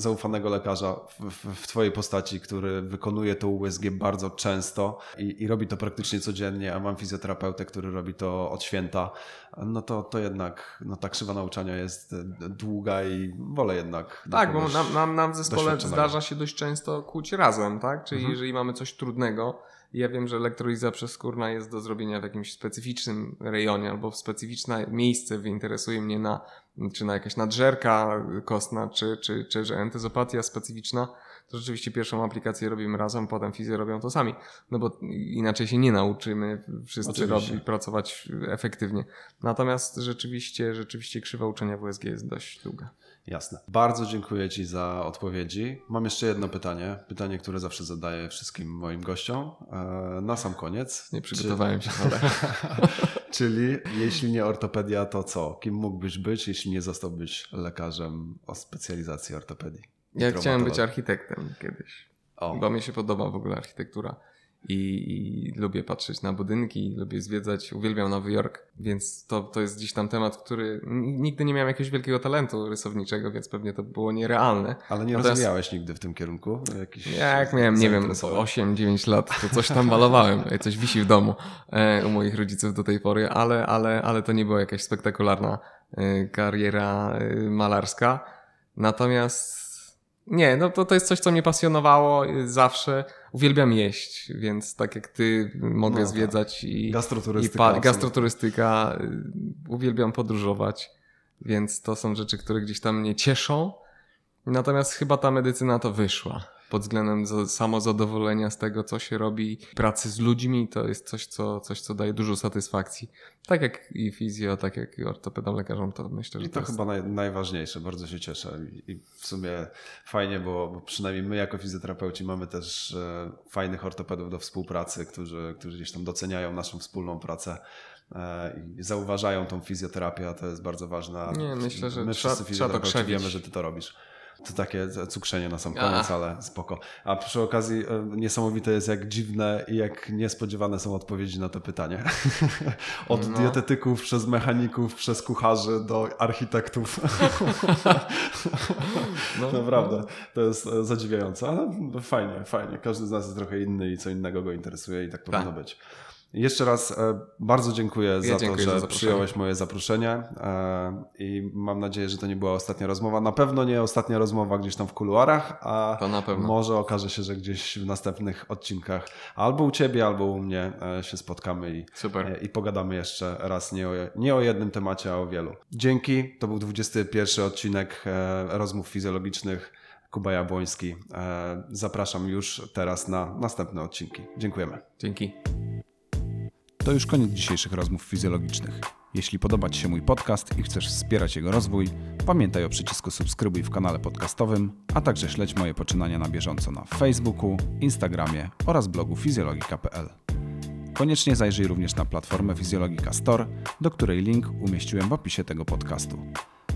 zaufanego lekarza w, w, w Twojej postaci, który wykonuje to USG bardzo często i, i robi to praktycznie codziennie, a mam fizjoterapeutę, który robi to od święta, no to, to jednak no, ta krzywa nauczania jest długa i wolę jednak. Tak, bo nam, nam, nam w zespole zdarza się dość często kłuć razem, tak? Czyli Mhm. jeżeli mamy coś trudnego, ja wiem, że elektroliza przezskórna jest do zrobienia w jakimś specyficznym rejonie albo w specyficzne miejsce interesuje mnie na, czy na jakaś nadżerka kostna, czy, czy, czy że entezopatia specyficzna, to rzeczywiście pierwszą aplikację robimy razem, potem fizję robią to sami, no bo inaczej się nie nauczymy wszyscy robić, pracować efektywnie. Natomiast rzeczywiście, rzeczywiście krzywa uczenia WSG jest dość długa. Jasne. Bardzo dziękuję Ci za odpowiedzi. Mam jeszcze jedno pytanie. Pytanie, które zawsze zadaję wszystkim moim gościom. E, Na sam koniec. Nie przygotowałem się, ale... <laughs> Czyli jeśli nie ortopedia, to co? Kim mógłbyś być, jeśli nie zostałbyś lekarzem o specjalizacji ortopedii? Ja chciałem być architektem kiedyś, O, bo mi się podoba w ogóle architektura i, i lubię patrzeć na budynki, lubię zwiedzać, uwielbiam Nowy Jork, więc to, to jest gdzieś tam temat, który nigdy nie miałem jakiegoś wielkiego talentu rysowniczego, więc pewnie to było nierealne. ale nie Natomiast- rozwijałeś nigdy w tym kierunku? Jakiś Jak miałem, nie wiem, zainteresowań? 8-9 lat, to coś tam malowałem, <laughs> coś wisi w domu e, u moich rodziców do tej pory, ale, ale, ale to nie była jakaś spektakularna e, kariera e, malarska. Natomiast nie, no to, to jest coś, co mnie pasjonowało e, zawsze. Uwielbiam jeść, więc tak jak ty mogę No tak. zwiedzać i, i Gastroturystyka. absolutnie. gastroturystyka, y, uwielbiam podróżować, więc to są rzeczy, które gdzieś tam mnie cieszą. Natomiast chyba ta medycyna to wyszła. Pod względem za- samozadowolenia z tego, co się robi, pracy z ludźmi, to jest coś, co, coś, co daje dużo satysfakcji. Tak jak i fizjo, tak jak i ortopedom, lekarzom, to myślę, że I to, to jest... chyba naj, najważniejsze, bardzo się cieszę. I, w sumie fajnie, bo, bo przynajmniej my jako fizjoterapeuci mamy też e, fajnych ortopedów do współpracy, którzy, którzy gdzieś tam doceniają naszą wspólną pracę e, i zauważają tą fizjoterapię, a to jest bardzo ważne. Nie, myślę, że my wszyscy trzeba to fizjoterapeuci wiemy, że ty to robisz. To takie cukrzenie na sam A. koniec, ale spoko. A przy okazji e, niesamowite jest, jak dziwne i jak niespodziewane są odpowiedzi na to pytanie. <laughs> Od No. dietetyków, przez mechaników, przez kucharzy do architektów. <laughs> No, Naprawdę, to jest e, zadziwiające, ale fajnie, fajnie. Każdy z nas jest trochę inny i co innego go interesuje i tak powinno być. Jeszcze raz e, bardzo dziękuję za dziękuję to, za że zaproszenie. przyjąłeś moje zaproszenie e, i mam nadzieję, że to nie była ostatnia rozmowa. Na pewno nie ostatnia rozmowa gdzieś tam w kuluarach, a może okaże się, że gdzieś w następnych odcinkach albo u Ciebie, albo u mnie e, się spotkamy i i pogadamy jeszcze raz nie o, nie o jednym temacie, a o wielu. Dzięki. To był 21 odcinek rozmów fizjologicznych. Kuba Jabłoński. Zapraszam już teraz na następne odcinki. Dziękujemy. Dzięki. To już koniec dzisiejszych rozmów fizjologicznych. Jeśli podoba Ci się mój podcast i chcesz wspierać jego rozwój, pamiętaj o przycisku subskrybuj w kanale podcastowym, a także śledź moje poczynania na bieżąco na Facebooku, Instagramie oraz blogu fizjologika.pl. Koniecznie zajrzyj również na platformę Fizjologika Store, do której link umieściłem w opisie tego podcastu.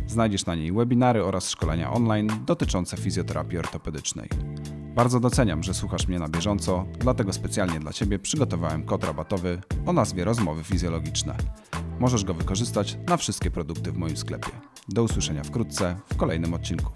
Znajdziesz na niej webinary oraz szkolenia online dotyczące fizjoterapii ortopedycznej. Bardzo doceniam, że słuchasz mnie na bieżąco, dlatego specjalnie dla Ciebie przygotowałem kod rabatowy o nazwie Rozmowy Fizjologiczne. Możesz go wykorzystać na wszystkie produkty w moim sklepie. Do usłyszenia wkrótce w kolejnym odcinku.